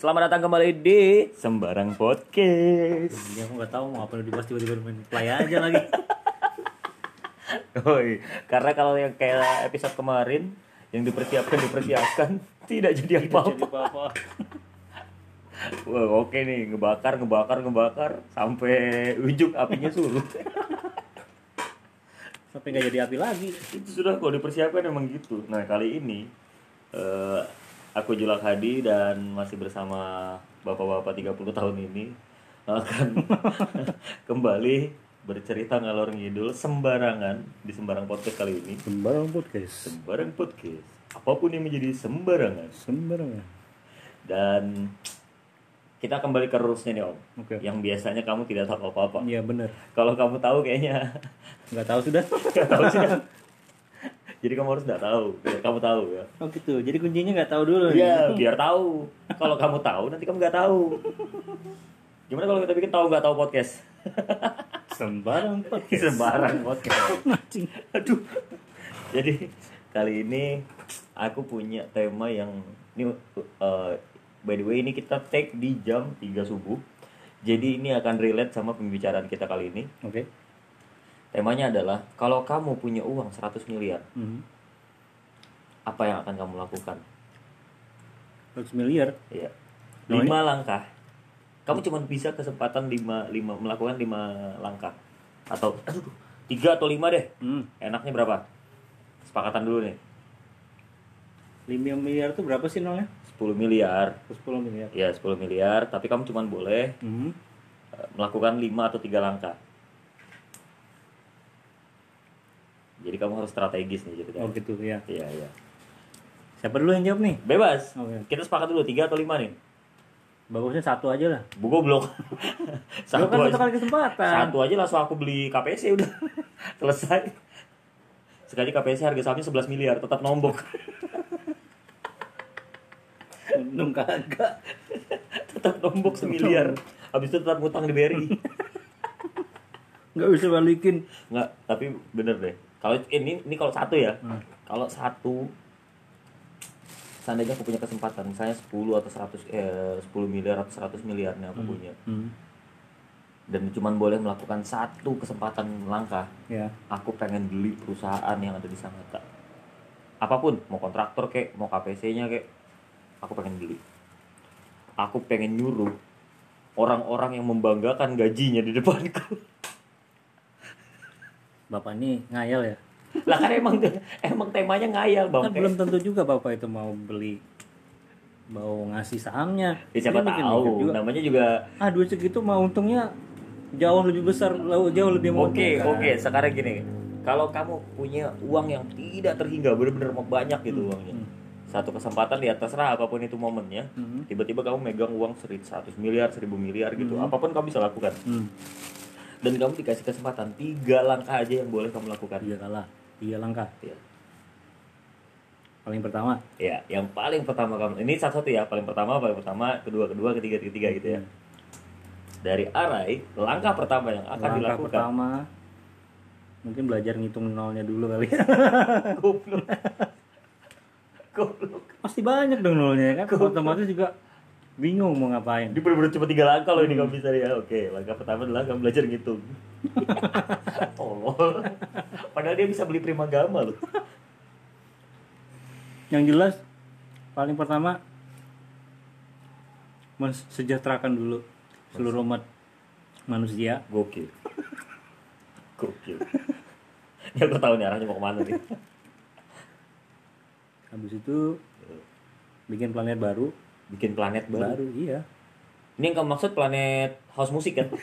selamat datang kembali di Sembarang Podcast. Ya aku nggak tahu mau apa dibahas tiba-tiba main play aja lagi. Oi, karena kalau yang kayak episode kemarin yang dipersiapkan dipersiapkan tidak jadi apa-apa. Wah, oke nih, ngebakar, ngebakar, ngebakar sampai ujung apinya surut. Sampai nggak jadi api lagi. Itu sudah kalau dipersiapkan emang gitu. Nah, kali ini eh, aku Julak Hadi dan masih bersama bapak-bapak 30 tahun ini akan kembali bercerita ngalor ngidul sembarangan di sembarang podcast kali ini. Sembarang podcast. Sembarang podcast. Apa pun yang menjadi sembarangan. Sembarangan. Dan kita kembali ke rulesnya nih om. Oke. Yang biasanya kamu tidak tahu apa-apa. Iya bener. Kalau kamu tahu kayaknya Nggak tahu sudah. nggak tahu sih. Jadi kamu harus nggak tahu. Biar kamu tahu ya. Oh gitu. Jadi kuncinya nggak tahu dulu. nih. Iya, biar tahu. Kalau kamu tahu, nanti kamu nggak tahu. Gimana kalau kita bikin tahu nggak tahu podcast? Sembarang podcast. Sembarang podcast. Aduh. Jadi kali ini aku punya tema yang ini uh, by the way ini kita take di jam 3 subuh. Jadi ini akan relate sama pembicaraan kita kali ini. Oke. Temanya adalah kalau kamu punya uang 100 miliar, Hmm. apa yang akan kamu lakukan? 100 miliar. Iya. Lima langkah. Kamu cuma bisa kesempatan lima, lima melakukan lima langkah. Atau aduh, tiga atau lima deh. Hmm. Enaknya berapa? Sepakatan dulu nih. 5 miliar itu berapa sih nolnya? 10 miliar. 10 miliar. Ya, 10 miliar, tapi kamu cuma boleh Hmm. eh, melakukan lima atau tiga langkah. Jadi kamu harus strategis nih jadi. Oh gitu ya. Iya, iya. Siapa dulu yang jawab nih? Bebas. Oke. Kita sepakat dulu tiga atau lima nih. Bagusnya satu aja lah. Bu goblok. Satu kan aja. kali kesempatan. Satu aja langsung aku beli KPC udah. Selesai. Sekali KPC harga sahamnya 11 miliar, tetap nombok. Untung kagak. tetap nombok semiliar. Habis itu tetap ngutang di BRI. Nggak bisa balikin. Enggak, tapi bener deh. Kalau ini ini kalau satu ya. Hmm. Kalau satu seandainya aku punya kesempatan misalnya 10 atau 100 eh 10 miliar atau 100 miliar nih aku punya Hmm. dan cuman boleh melakukan satu kesempatan langkah Ya. aku pengen beli perusahaan yang ada di Sangatta apa pun mau kontraktor kek mau KPC-nya kek aku pengen beli aku pengen nyuruh orang-orang yang membanggakan gajinya di depanku Bapak ini ngayal ya. lah kan emang emang temanya ngayal bang Kan belum tentu juga bapak itu mau beli mau ngasih sahamnya. ya, siapa Dia tahu juga. namanya juga Ah duit segitu mah untungnya jauh lebih besar, jauh lebih oke oke sekarang gini kalau kamu punya uang yang tidak terhingga bener-bener banyak gitu uangnya Hmm. satu kesempatan ya terserah apa pun itu momennya Hmm. tiba-tiba kamu megang uang seri- 100 miliar 1000 miliar gitu apa pun kamu bisa lakukan Hmm. Dan kamu dikasih kesempatan tiga langkah aja yang boleh kamu lakukan. Tiga kalah, tiga langkah. ya. Paling pertama, ya yang paling pertama kamu. Ini satu-satu ya paling pertama paling pertama kedua kedua ketiga ketiga gitu ya. Dari Arai langkah pertama yang akan langkah dilakukan. pertama mungkin belajar ngitung nolnya dulu kali. Ya. goblok. Goblok. Pasti banyak dong nolnya ya kan. Otomatis juga bingung mau ngapain. ini bener-bener cuma tiga langkah loh ini kamu bisa ya oke langkah pertama adalah kamu belajar ngitung tolol padahal dia bisa beli prima gama loh Yang jelas paling pertama mensejahterakan dulu seluruh umat manusia. Gokil. Gokil. ya aku tahu nih arahnya mau ke mana nih. Habis itu bikin planet baru. Bikin planet baru. Baru, iya. Ini yang kamu maksud planet house musik kan?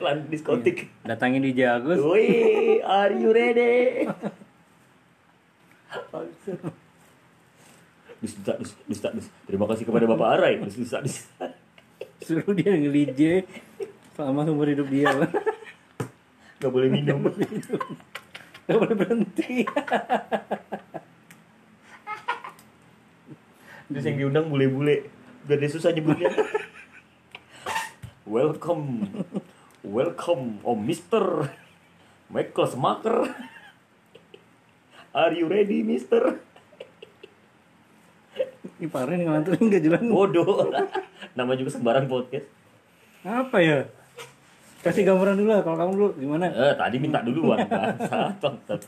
planet diskotik. Datangin di Jagus. Wih, are you ready? Terima kasih kepada Bapak Arai. Dis, dis, dis. Suruh dia ngelije selama seumur hidup dia. Gak boleh minum. Gak boleh berhenti. Terus yang diundang bule-bule. Biar dia susah nyebutnya. Welcome. Welcome, Om Mister. Michael Smaker. Are you ready, Mister? Ini parah nih ngelanturin nggak jelas. Bodoh. Nama juga sembarang podcast. Apa ya? Kasih gambaran dulu lah, kalau kamu dulu gimana? Eh, tadi minta duluan. Bangsat, bangsat.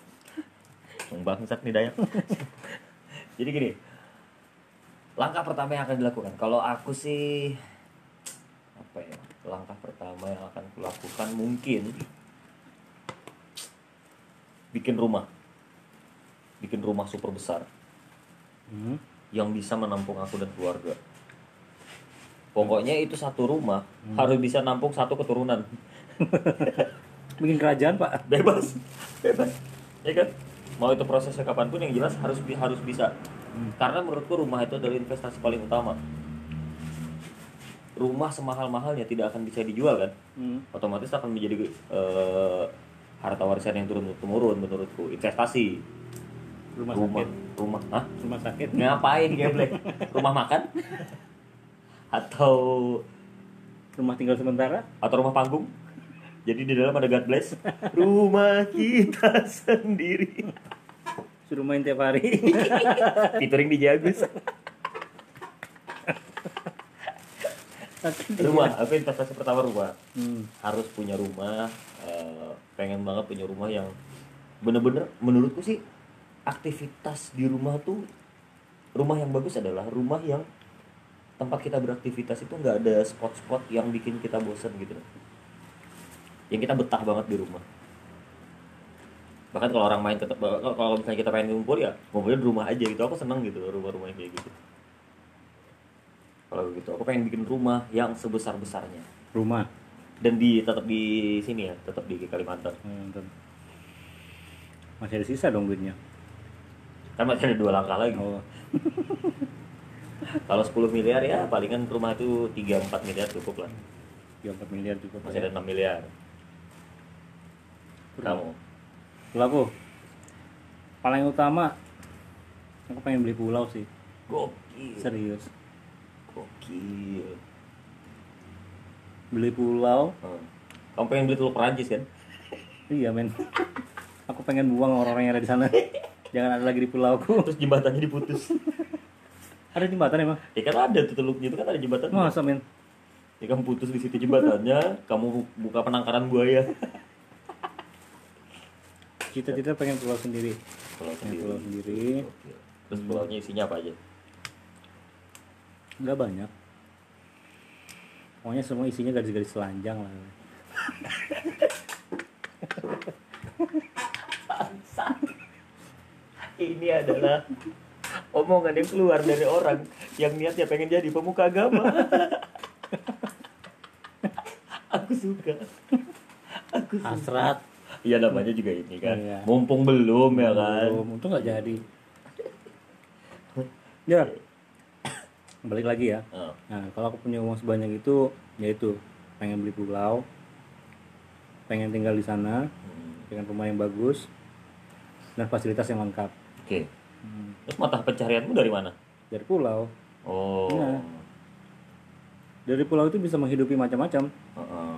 Bangsat nih Dayak. Jadi gini. Langkah pertama yang akan dilakukan. Kalau aku sih apa ya? Langkah pertama yang akan kulakukan mungkin bikin rumah. Bikin rumah super besar Hmm. yang bisa menampung aku dan keluarga. Pokoknya itu satu rumah harus bisa nampung satu keturunan. Bikin kerajaan pak. bebas bebas ya kan mau itu prosesnya kapan pun yang jelas harus harus bisa karena menurutku rumah itu adalah investasi paling utama rumah semahal-mahalnya tidak akan bisa dijual kan Hmm. otomatis akan menjadi eh, harta warisan yang turun temurun menurutku investasi Rumah, rumah sakit. rumah Hah? Rumah sakit. ngapain geblek rumah makan atau Rumah tinggal sementara. atau rumah panggung jadi di dalam ada God bless rumah kita sendiri Suruh main tiap hari. featuring di Jagus rumah aku investasi pertama rumah Hmm. harus punya rumah eh, pengen banget punya rumah yang bener-bener menurutku sih aktivitas di rumah tuh rumah yang bagus adalah rumah yang tempat kita beraktivitas itu nggak ada spot-spot yang bikin kita bosan gitu yang kita betah banget di rumah bahkan kalau orang main tetap kalau misalnya kita pengen ngumpul ya ngumpulnya di rumah aja gitu aku seneng gitu rumah-rumah kayak gitu kalau begitu aku pengen bikin rumah yang sebesar besarnya Rumah. dan di tetap di sini ya tetap di Kalimantan Hmm. Masih ada sisa dong duitnya. kan masih ada dua langkah lagi Oh. kalau 10 miliar ya palingan rumah itu 3-4 miliar cukup lah 3 miliar cukup. masih ada 6 miliar kamu Kalau aku paling utama aku pengen beli pulau sih. gokil Serius. gokil Beli pulau. Hmm. kamu pengen beli telur Perancis kan Iya men. Aku pengen buang orang-orang yang ada di sana. Jangan ada lagi di pulauku. terus jembatannya diputus Ada jembatan emang? ya kan ada tuh teluknya itu kan ada jembatan Masa men? ya kamu putus di situ jembatannya kamu buka penangkaran buaya Cita-cita pengen pulau sendiri. pulau Pengen sendiri pulau sendiri. Terus pulaunya isinya apa aja Enggak banyak. Pokoknya semua isinya garis-garis telanjang lah. ini adalah omongan yang keluar dari orang yang niatnya pengen jadi pemuka agama. aku suka. Aku suka. Hasrat. Iya namanya juga ini kan. Iya. Mumpung belum ya kan. Belum, untung nggak jadi. Ya. Balik lagi ya. Oh, Nah, kalau aku punya uang sebanyak itu, yaitu pengen beli pulau, pengen tinggal di sana hmm, dengan rumah yang bagus dan fasilitas yang lengkap. Oke. Hmm, Terus mata pencarianmu dari mana? Dari pulau, Oh. Iya. dari pulau itu bisa menghidupi macam-macam. Heeh.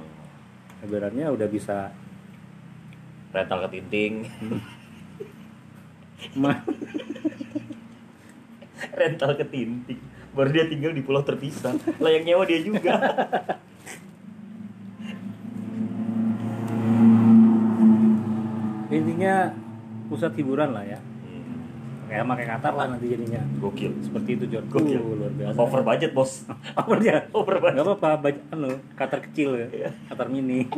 Ibaratnya udah bisa rental ketinting, ma- rental ketinting. Baru dia tinggal di pulau terpisah. Lah yang nyewa dia juga. intinya pusat hiburan lah ya. Hmm, Kayak pakai Qatar lah nanti jadinya. Gokil. Seperti itu John. Gokil. Uh, luar biasa. Over budget, Bos. Over dia. Over budget. Gak apa-apa, budget anu, Qatar kecil ya. Iya. Qatar mini.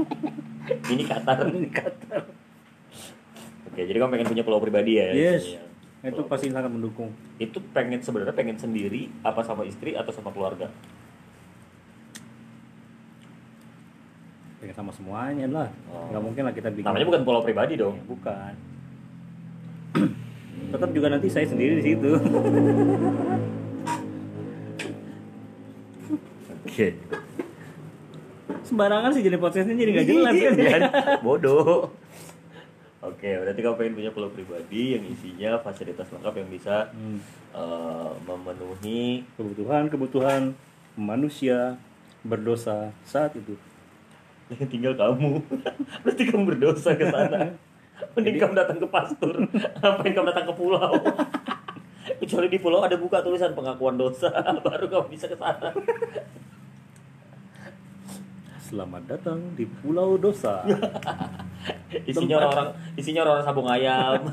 Ini Qatar. Ini Qatar. Oke, jadi kamu pengen punya pulau pribadi ya? Yes. Iya. Itu pasti sangat mendukung. Itu pengen sebenarnya pengen sendiri apa sama istri atau sama keluarga? Pengen sama semuanya lah. Oh. Gak mungkin lah kita bikin. Namanya bukan pulau pribadi dong. Ya, bukan. Tetap juga nanti saya sendiri di situ. Oke. Sembarangan sih jadi podcastnya jadi gak jelas. Iya kan? Bodoh. Oke, berarti kamu pengen punya pulau pribadi yang isinya fasilitas lengkap yang bisa Hmm. eh, memenuhi Kebutuhan-kebutuhan manusia berdosa saat itu. yang tinggal kamu. Berarti kamu berdosa ke sana. Mending kamu datang ke pastur. Ngapain kamu datang ke pulau? kecuali di pulau ada buka tulisan pengakuan dosa baru kamu bisa ke sana Selamat datang di Pulau Dosa. isinya orang-orang isinya orang sabung ayam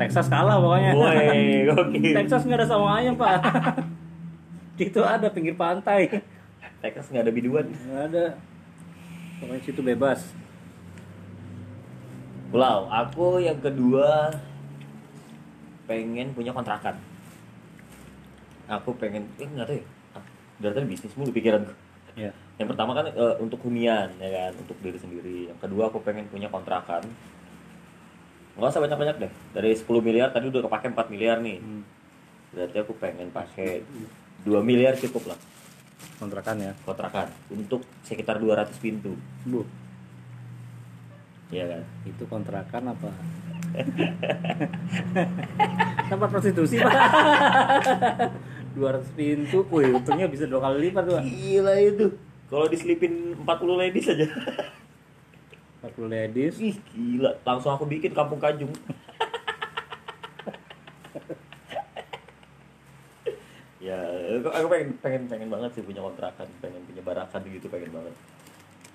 Texas kalah pokoknya. woi gokil Texas nggak ada sama ayam pak. Itu ada pinggir pantai. Texas nggak ada biduan Nggak ada. Pokoknya situ bebas. pulau aku yang kedua pengen punya kontrakan aku pengen eh nggak tahu ya dari tadi bisnis mulu pikiranku Ya. yang pertama kan eh, untuk hunian ya kan untuk diri sendiri yang kedua aku pengen punya kontrakan nggak usah banyak banyak deh dari 10 miliar tadi udah kepake 4 miliar nih Hmm. berarti aku pengen pakai 2 miliar cukup lah Kontrakan ya. kontrakan untuk sekitar 200 pintu Bu, ya kan itu kontrakan apa? Tempat prostitusi pak. 200 pintu, wih untungnya bisa dua kali lipat tuh. Gila itu. Kalau diselipin 40 ladies aja. 40 ladies. ih gila. Langsung aku bikin kampung kajung. Ya aku pengen pengen pengen banget sih punya kontrakan. Pengen punya barakan gitu pengen banget.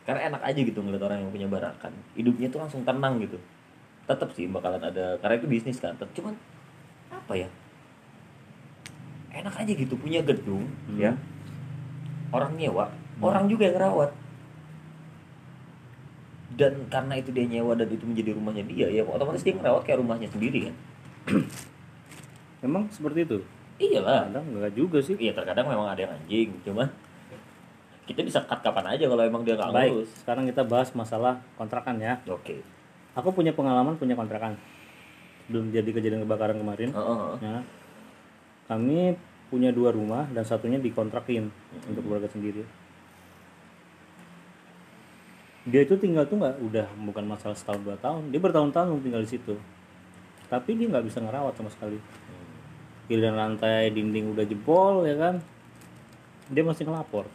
Karena enak aja gitu ngeliat orang yang punya barakan. Hidupnya tuh langsung tenang gitu. Tetap sih bakalan ada karena itu bisnis kan. Cuman apa ya enak aja gitu punya gedung Hmm. ya orang nyewa orang juga yang ngerawat dan karena itu dia nyewa dan itu menjadi rumahnya dia ya otomatis dia ngerawat kayak rumahnya sendiri kan Memang seperti itu. iyalah Kadang enggak juga sih. iya terkadang memang ada yang anjing cuman kita bisa cut kapan aja kalau emang dia nggak Baik, ngurus sekarang kita bahas masalah kontrakan ya. oke Aku punya pengalaman punya kontrakan. Belum jadi kejadian kebakaran kemarin. Heeh, heeh. Ya. Kami punya dua rumah dan satunya dikontrakin untuk keluarga sendiri. Dia itu tinggal tuh nggak udah bukan masalah setahun dua tahun, dia bertahun-tahun tinggal di situ. Tapi dia nggak bisa ngerawat sama sekali. Giliran lantai dinding udah jebol ya kan, dia masih ngelapor.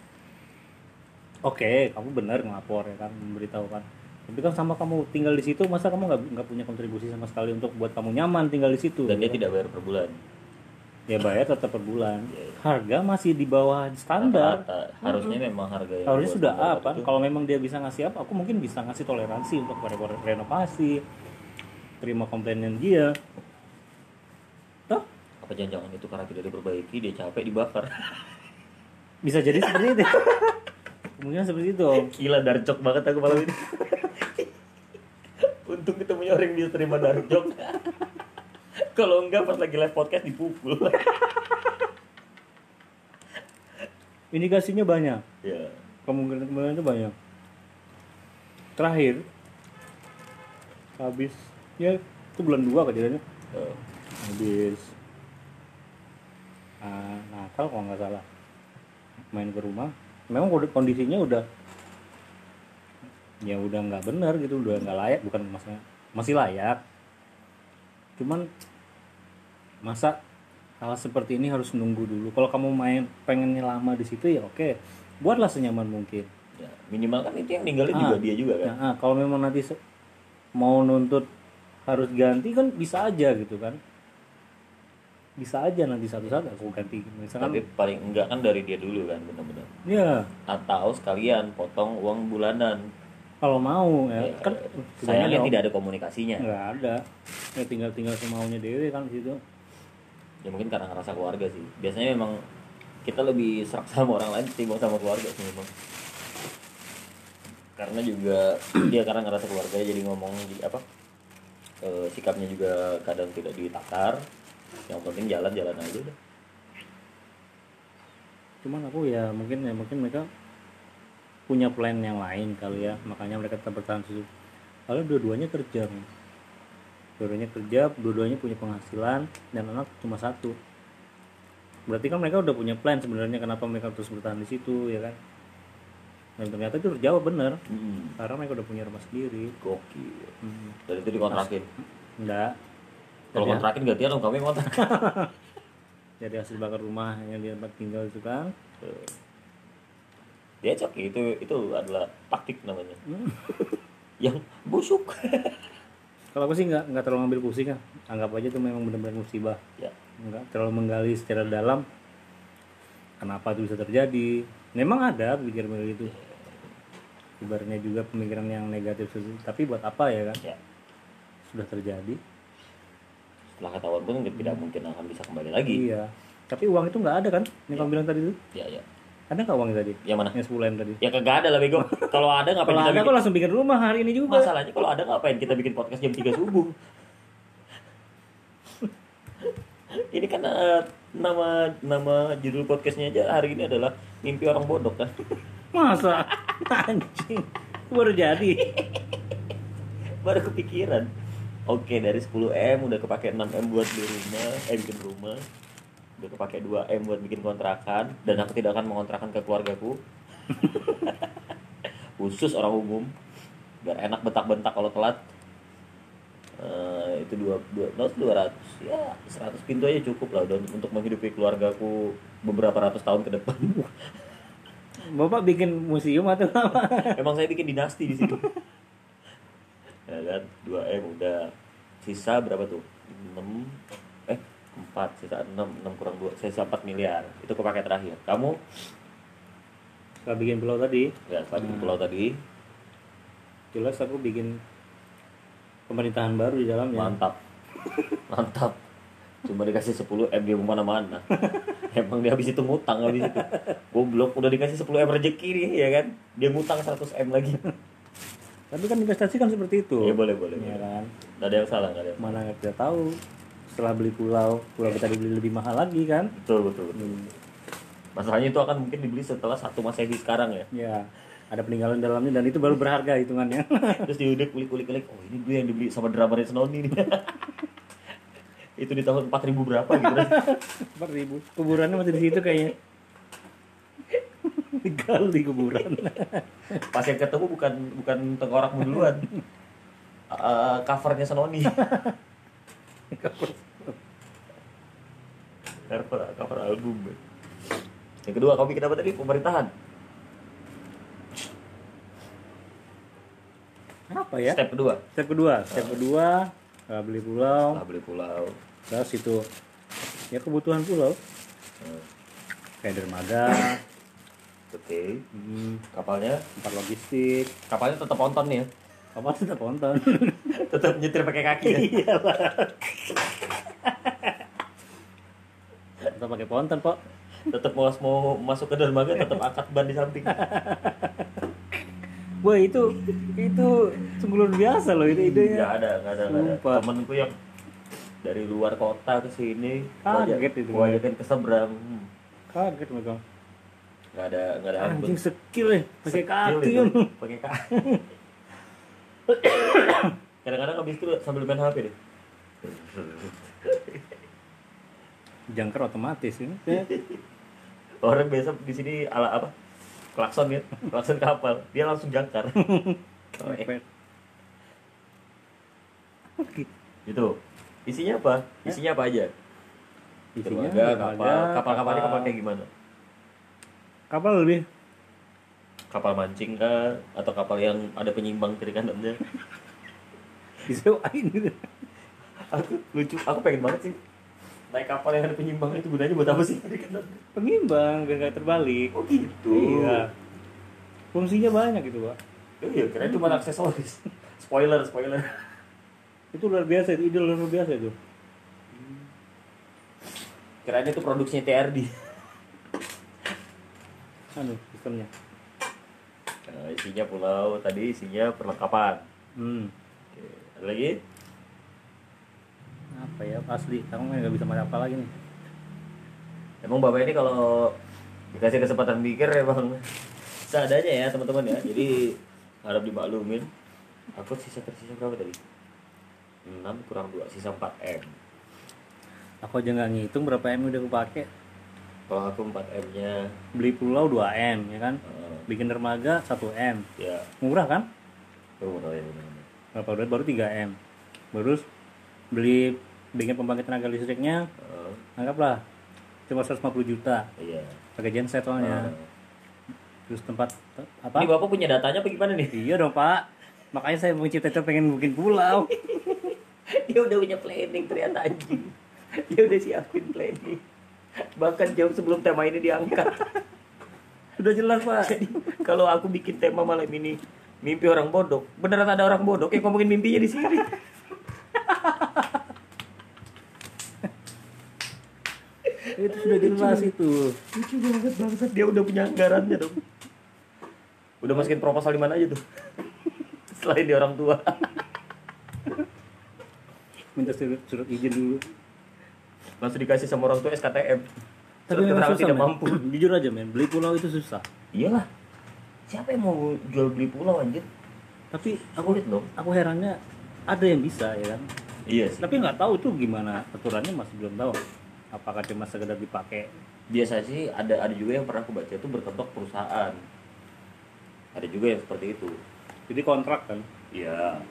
Oke, kamu benar ngelapor ya kan, memberitahukan. Tapi kan sama kamu tinggal di situ, masa kamu nggak nggak punya kontribusi sama sekali untuk buat kamu nyaman tinggal di situ? dan ya dia kan? tidak bayar per bulan ya bayar tetap per bulan. Harga masih di bawah standar. Rata-rata. harusnya memang harga yang harusnya sudah up kan? kalau memang dia bisa ngasih apa aku mungkin bisa ngasih toleransi untuk re- renovasi terima komplainan dia. Toh? Apa jangan-jangan itu karena tidak diperbaiki dia capek dibakar? Bisa jadi seperti itu. Kemungkinan seperti itu gila darjok banget aku malam ini. Untung ketemunya orang yang bisa terima darjok kalau enggak pas lagi live podcast dipukul. Indikasinya banyak. Ya kemungkinan kemungkinan itu banyak. Terakhir habis ya itu bulan dua kejadiannya. Eh, habis ah, Natal kalau nggak salah. Main ke rumah. Memang kondisinya udah ya udah nggak benar gitu udah nggak layak bukan maksudnya masih layak. Cuman masa hal seperti ini harus nunggu dulu? Kalau kamu main pengennya lama di situ ya oke. Buatlah senyaman mungkin. Ya, minimal kan itu yang ninggalin Ah. juga dia juga kan. Nah, ah, kalau memang nanti mau nuntut harus ganti kan bisa aja gitu kan. Bisa aja nanti satu saat aku ganti. Misalkan tapi paling enggak kan dari dia dulu kan benar-benar ya atau sekalian potong uang bulanan. Kalau mau ya. Ya, kan sayangnya kebanyakan tidak ada komunikasinya. Nggak ada. Ya tinggal tinggal semaunya dewe kan di situ ya mungkin karena ngerasa keluarga sih. Biasanya memang kita lebih serak sama orang lain ketimbang sama keluarga sih memang. Karena juga dia karena ngerasa keluarga jadi ngomong jadi apa eh, sikapnya juga kadang tidak ditakar. Yang penting jalan-jalan aja deh. Cuman aku ya mungkin ya mungkin mereka punya plan yang lain kali ya. Makanya mereka tetap bertahan situ. Kalau dua-duanya kerja. Dua-duanya kerja dua-duanya punya penghasilan dan anak cuma satu. Berarti kan mereka udah punya plan sebenarnya kenapa mereka terus bertahan di situ ya kan? Dan ternyata itu terjawab bener. Hmm, karena mereka udah punya rumah sendiri. Gokil. Hmm. dan itu dikontrakin? Enggak. Kalau Jadi- kontrakin gantian dong kami kontrak dari hasil bakar rumah yang dia tempat tinggal itu kan. Dia cok itu itu adalah taktik namanya. Hmm. yang busuk kalau aku sih nggak nggak terlalu ngambil pusing ya anggap aja itu memang benar-benar musibah. Ya. Nggak terlalu menggali secara dalam kenapa itu bisa terjadi. Memang ada pemikiran itu ibaratnya juga pemikiran yang negatif tapi buat apa ya kan ya. Sudah terjadi. Setelah ketahuan pun tidak mungkin akan bisa kembali lagi. Iya. Tapi uang itu nggak ada kan? Yang kamu bilang tadi itu ya ya ada nggak uangnya tadi? Yang mana? Yang 10 m tadi. Ya kagak ada lah bego. Kalau ada ngapain kalau kita ada bikin? aku langsung bikin rumah hari ini juga. Masalahnya kalau ada ngapain kita bikin podcast jam 3 subuh? Ini kan eh, nama nama judul podcastnya aja hari ini adalah mimpi orang bodoh kan? Masa? Anjing. Baru jadi. Baru kepikiran. Oke dari 10 m udah kepake 6 m buat beli rumah eh bikin rumah udah kepake 2 m buat bikin kontrakan dan aku tidak akan mengontrakan ke keluargaku. Khusus orang umum biar enak bentak-bentak kalau telat. Eh, itu dua dua dua ratus. Ya seratus pintu aja cukup lah udah untuk menghidupi keluargaku beberapa ratus tahun ke depan. Bapak bikin museum atau apa? Emang saya bikin dinasti di situ. Ya kan? 2 m udah. Sisa berapa tuh? 6 eh 4 sisa 6 6 kurang 2 sisa 4 miliar. Itu kepake terakhir. Kamu? Setelah bikin pulau tadi. Ya setelah bikin pulau tadi. Jelas aku bikin pemerintahan baru di dalamnya. Mantap. Mantap. Cuma dikasih 10 m dia ke mana-mana emang dia habis itu ngutang habis itu. Goblok udah dikasih 10 m rezeki nih ya kan? Dia ngutang 100 m lagi. Tapi kan investasi kan seperti itu. Ya boleh boleh, ya kan? Nggak ada yang salah nggak ada yang mana nggak tahu setelah beli pulau pulau kita dibeli lebih mahal lagi kan? Betul betul betul. Masalahnya itu akan mungkin dibeli setelah satu masehi sekarang ya. Ya ada peninggalan dalamnya dan itu baru berharga hitungannya. Terus diudik kulik kulik kulik oh ini dulu yang dibeli sama drama Senoni nih itu di tahun 4000 berapa gitu. Empat ribu. Kuburannya masih di situ kayaknya. Digali kuburan. Pas yang ketemu bukan bukan tengkorakmu duluan. Eh, covernya Senoni cover cover album yang kedua kamu bikin apa tadi? Pemerintahan? Apa ya? Step kedua. Step kedua. Step kedua eh, beli pulau. Setelah beli pulau. Terus itu ya kebutuhan pulau. Hmm, kayak dermaga. Oke. Hmm, kapalnya? Tempat logistik. Kapalnya tetap ponton nih ya? Apa tetap nonton tetap nyetir pakai kaki ya tetap pakai ponton kok tetap mau mau masuk ke dermaga tetap akad ban di samping. Wah itu itu sungguh luar biasa loh itu idenya. nggak ada nggak ada nggak ada. Temenku yang dari luar kota ke sini Kaget itu. gua ajakin ke seberang. Hmm, Kaget mereka. nggak ada nggak ada Anjing skill ya, pakai Skill kaki kan. pakai kaki. Kadang-kadang habis itu sambil main HP deh Jangkar otomatis ini. orang biasa di sini ala apa? Klakson ya klakson kapal. Dia langsung jangkar. Itu isinya apa? Isinya apa aja? Isinya dermaga dermaga, kapal. kapal. Kapalnya kapal kayak gimana? Kapal lebih. Kapal mancing kah? Atau kapal yang ada penyimbang kiri kanannya disewain gitu. aku lucu. Aku pengen banget sih naik kapal yang ada penyimbang itu gunanya buat apa sih Pengimbang biar nggak terbalik. oh gitu Iya. Fungsinya banyak gitu, Pak. oh iya kira cuma aksesoris spoiler spoiler Itu luar biasa itu, ide luar biasa itu. kirain itu produksinya TRD Anu sistemnya. nah, isinya pulau tadi isinya perlengkapan Hmm. Oke, ada lagi Apa ya asli? Kamu nggak bisa makan apa lagi nih? emang bapak ini kalau dikasih kesempatan mikir emang seadanya ya teman-teman ya jadi harap dimaklumin aku sisa tersisa berapa tadi 6 kurang 2 sisa 4 M Aku aja nggak ngitung berapa M udah aku pakai. kalau aku 4 M nya Beli pulau 2 M ya kan? eh, Bikin dermaga 1 M. ya Murah kan? benar ya benar benar. Berapa duit baru 3 M. Terus beli bikin pembangkit tenaga listriknya Eh, anggaplah. Cuma 150 juta. Iya. Pakai genset soalnya. Eh, terus tempat apa? Ini bapak punya datanya apa gimana nih? Iya dong pak. Makanya saya mencipta itu pengen bikin pulau. Dia udah punya planning ternyata anjing. Dia udah siapin planning. Bahkan jauh sebelum tema ini diangkat. Sudah jelas, Pak. jadi kalau aku bikin tema malam ini mimpi orang bodoh. Beneran ada orang bodoh? Yang ngomongin mimpinya di sini itu sudah jelas itu. lucu banget bangsat dia udah punya anggarannya dong udah masukin proposal di mana aja tuh selain di orang tua Minta surat, surat izin dulu. langsung dikasih sama orang tua SKTM Tapi memang susah, tidak mampu Jujur aja, men. Beli pulau itu susah. iyalah siapa yang mau jual beli pulau anjir Tapi aku sulit loh aku herannya ada yang bisa ya kan. Iya sih Tapi nggak tahu itu gimana aturannya masih belum tahu. Apakah cuma sekedar dipakai? biasa sih ada ada juga yang pernah aku baca itu berketok perusahaan ada juga yang seperti itu Jadi kontrak kan? Iya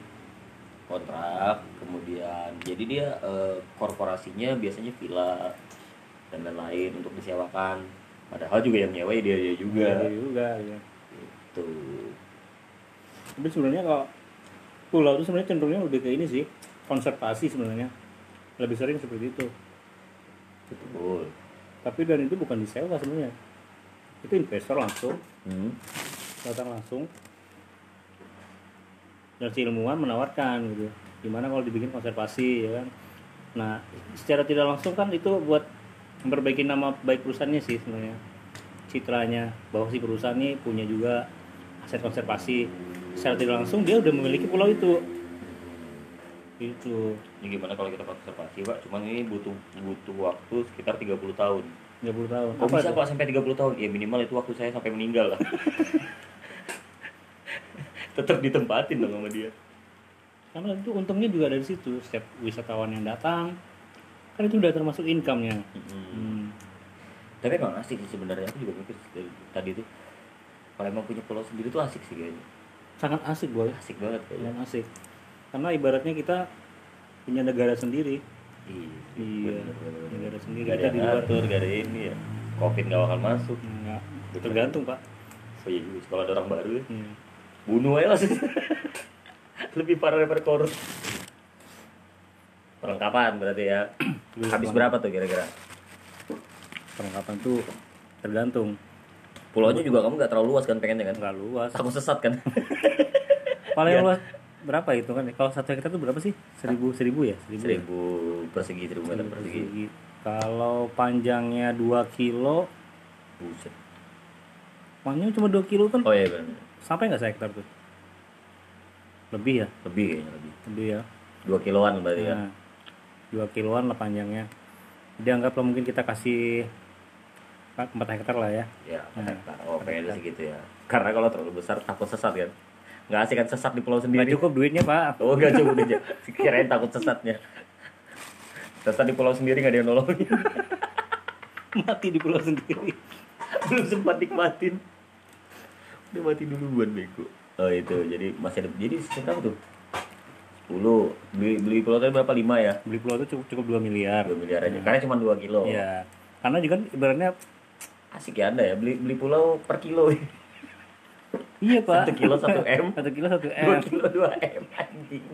kontrak kemudian jadi dia eh, korporasinya biasanya villa dan lain-lain untuk disewakan padahal juga yang nyewa ya dia dia juga Iya juga ya. itu Tapi sebenarnya kalau pulau itu sebenarnya cenderungnya lebih ke ini sih konservasi sebenarnya. Lebih sering seperti itu. betul. Tapi dan itu bukan disewa sebenarnya. Itu investor langsung. Hmm. datang langsung. Dan si ilmuwan menawarkan gitu. Gimana kalau dibikin konservasi ya kan? Nah secara tidak langsung kan itu buat memperbaiki nama baik perusahaannya sih sebenarnya. Citranya bahwa si perusahaan ini punya juga aset konservasi. Secara tidak langsung dia udah memiliki pulau itu itu. Ini gimana kalau kita konservasi pak cuman ini butuh butuh waktu sekitar 30 tahun. 30 tahun. Kok bisa itu? pak sampai 30 tahun? Ya minimal itu waktu saya sampai meninggal lah. Tetap ditempatin dong sama dia. Karena itu untungnya juga dari situ. Setiap wisatawan yang datang kan itu udah termasuk income-nya. Hmm. tapi emang asik sih sebenarnya. Aku juga mikir dari tadi tuh kalau emang punya pulau sendiri tuh asik sih kayaknya. Sangat asik boy. Asik banget kayaknya. Asik karena ibaratnya kita punya negara sendiri. Iya Iya, negara sendiri. Gak ada kita di luar. ngatur gak ada ini ya. Covid gak bakal masuk. Enggak. tergantung pak. Oh iya kalau ada orang baru ya. Iya. bunuh aja langsung lebih parah daripada korut perlengkapan berarti ya. Habis berapa tuh kira-kira? Perlengkapan tuh tergantung. Pulaunya juga kamu gak terlalu luas kan pengennya kan? Nggak luas. Takut sesat kan? Paling Iya. luas berapa itu kan kalau satu hektar tuh berapa sih? Seribu seribu ya? Seribu, ya? seribu persegi seribu meter persegi. persegi. kalau panjangnya 2 kilo buset. panjangnya cuma 2 kilo kan? Oh iya benar. Sampai nggak sehektar tuh? Lebih ya? Lebih kayaknya lebih. Lebih ya? Dua kiloan berarti ya? Nah, dua kiloan lah panjangnya. Jadi anggaplah mungkin kita kasih 4 hektar lah ya. Ya Nah, hektar. Oh pengennya segitu ya. Karena kalau terlalu besar takut sesat kan nggak asik kan sesat di pulau sendiri. Cukup duitnya pak. Oh nggak cukup aja kirain takut sesatnya. Sesat di pulau sendiri nggak ada yang nolongin. Mati di pulau sendiri. Belum sempat nikmatin. Udah mati duluan bego. Oh itu. Jadi masih ada jadi berapa tuh? 10 beli beli pulau tadi berapa? 5 ya? Beli pulau itu cukup cukup 2 miliar. 2 miliar aja. Karena cuma 2 kilo. Iya. karena juga kan ibaratnya asik ya anda ya. Beli beli pulau per kilo iya pak. Satu kilo satu m. Satu kilo satu dua m kilo dua m anjing.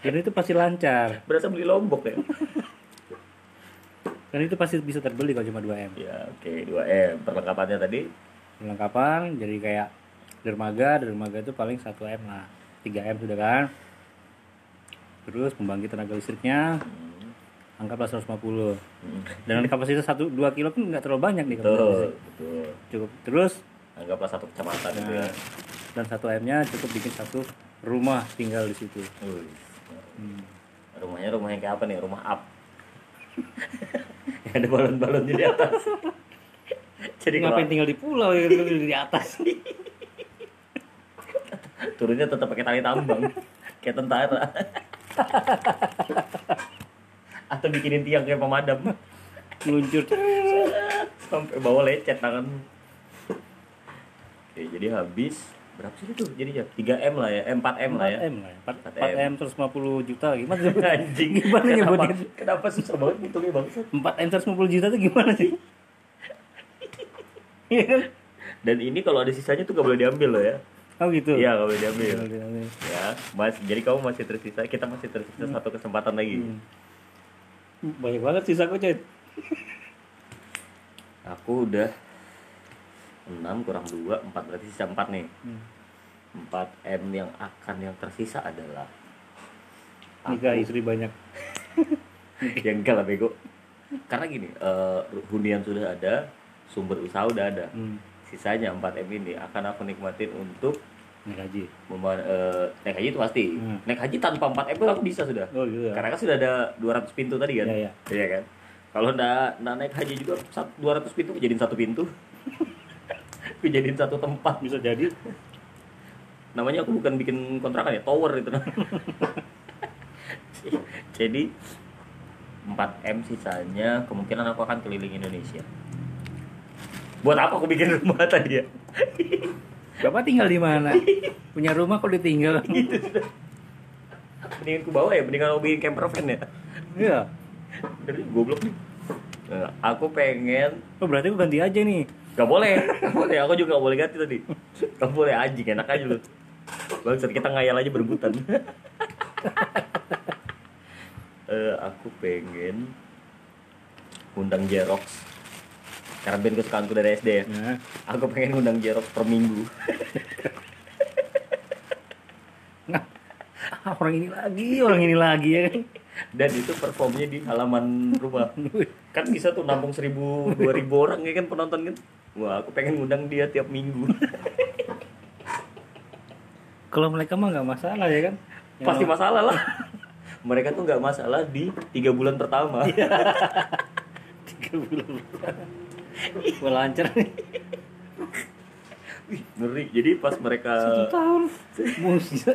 Dan itu pasti lancar. Berasa beli lombok ya? Dan itu pasti bisa terbeli kalau cuma 2 m. Ya oke 2 m. Perlengkapannya tadi? Perlengkapan jadi kayak dermaga dermaga itu paling 1 m lah. 3 m sudah kan? Terus pembangkit tenaga listriknya hmm. anggaplah 150 Hmm. dengan kapasitas 1 2 kilo kan nggak terlalu banyak nih kapasitas betul betul. Cukup. Terus anggaplah satu kecamatan itu ya. Nah, dan 1 m nya cukup bikin satu rumah tinggal di situ. Hmm. rumahnya rumah yang kayak apa nih? Rumah up. Ada balon-balonnya di atas. Jadi ngapain kalau tinggal di pulau ya? Di atas. Turunnya tetap pakai tali tambang. Kayak tentara. Atau bikinin tiang kayak pemadam. Meluncur. Sampai bawa lecet tangan oke jadi habis berapa sih itu jadinya 3 m lah ya eh, 4 m lah ya 4 m lah ya 4, 4M. m 150 juta gimana sih anjing Gimana kenapa, nyebutin? kenapa susah banget ngitungnya bang 4 m 150 juta itu gimana sih Iya kan? dan ini kalau ada sisanya tuh gak boleh diambil loh ya Oh gitu. iya nggak boleh diambil Nggak boleh diambil. ya mas jadi kamu masih tersisa kita masih tersisa satu kesempatan lagi Banyak banget sisa kok, Coy. aku udah 6 kurang 2 4 berarti sisa 4 nih Hmm. 4 M yang akan yang tersisa adalah Nikah istri banyak. ya enggak lah bego karena gini eh, hunian sudah ada sumber usaha udah ada Hmm. sisanya 4 M ini akan aku nikmatin untuk Nikah haji. eh, naik haji itu pasti Hmm. naik haji tanpa 4 M aku bisa sudah Oh gitu ya. karena kan sudah ada 200 pintu tadi kan Iya, iya. Iya kan kalau ndak naik haji juga sat- 200 pintu jadiin satu pintu aku jadiin satu tempat Bisa jadi. namanya aku bukan bikin kontrakan ya tower itu jadi 4 M sisanya kemungkinan aku akan keliling Indonesia buat apa aku bikin rumah tadi ya Bapak tinggal di mana? Punya rumah kok ditinggal? mendingan ku bawa ya mendingan aku bikin camper van ya Iya. dari goblok nih Nah, aku pengen Oh berarti aku ganti aja nih. Gak boleh, gak boleh. Aku juga gak boleh ganti tadi. Gak boleh anjing, enak aja lu. Bangsat kita ngayal aja berebutan. Eh, aku pengen undang Jerox. Karena band kesukaanku dari SD ya. Nah, Aku pengen undang Jerox per minggu. ah, orang ini lagi, orang ini lagi ya kan. Dan itu performnya di halaman rumah. Kan bisa tuh nampung seribu, dua ribu orang ya kan penonton kan. Wah, aku pengen undang dia tiap minggu. Kalau mereka mah nggak masalah ya kan. Yang Pasti masalah lah. Mereka tuh nggak masalah di tiga bulan pertama. tiga bulan. Wah lancar nih. Ngeri. Jadi pas mereka Satu tahun. Musia.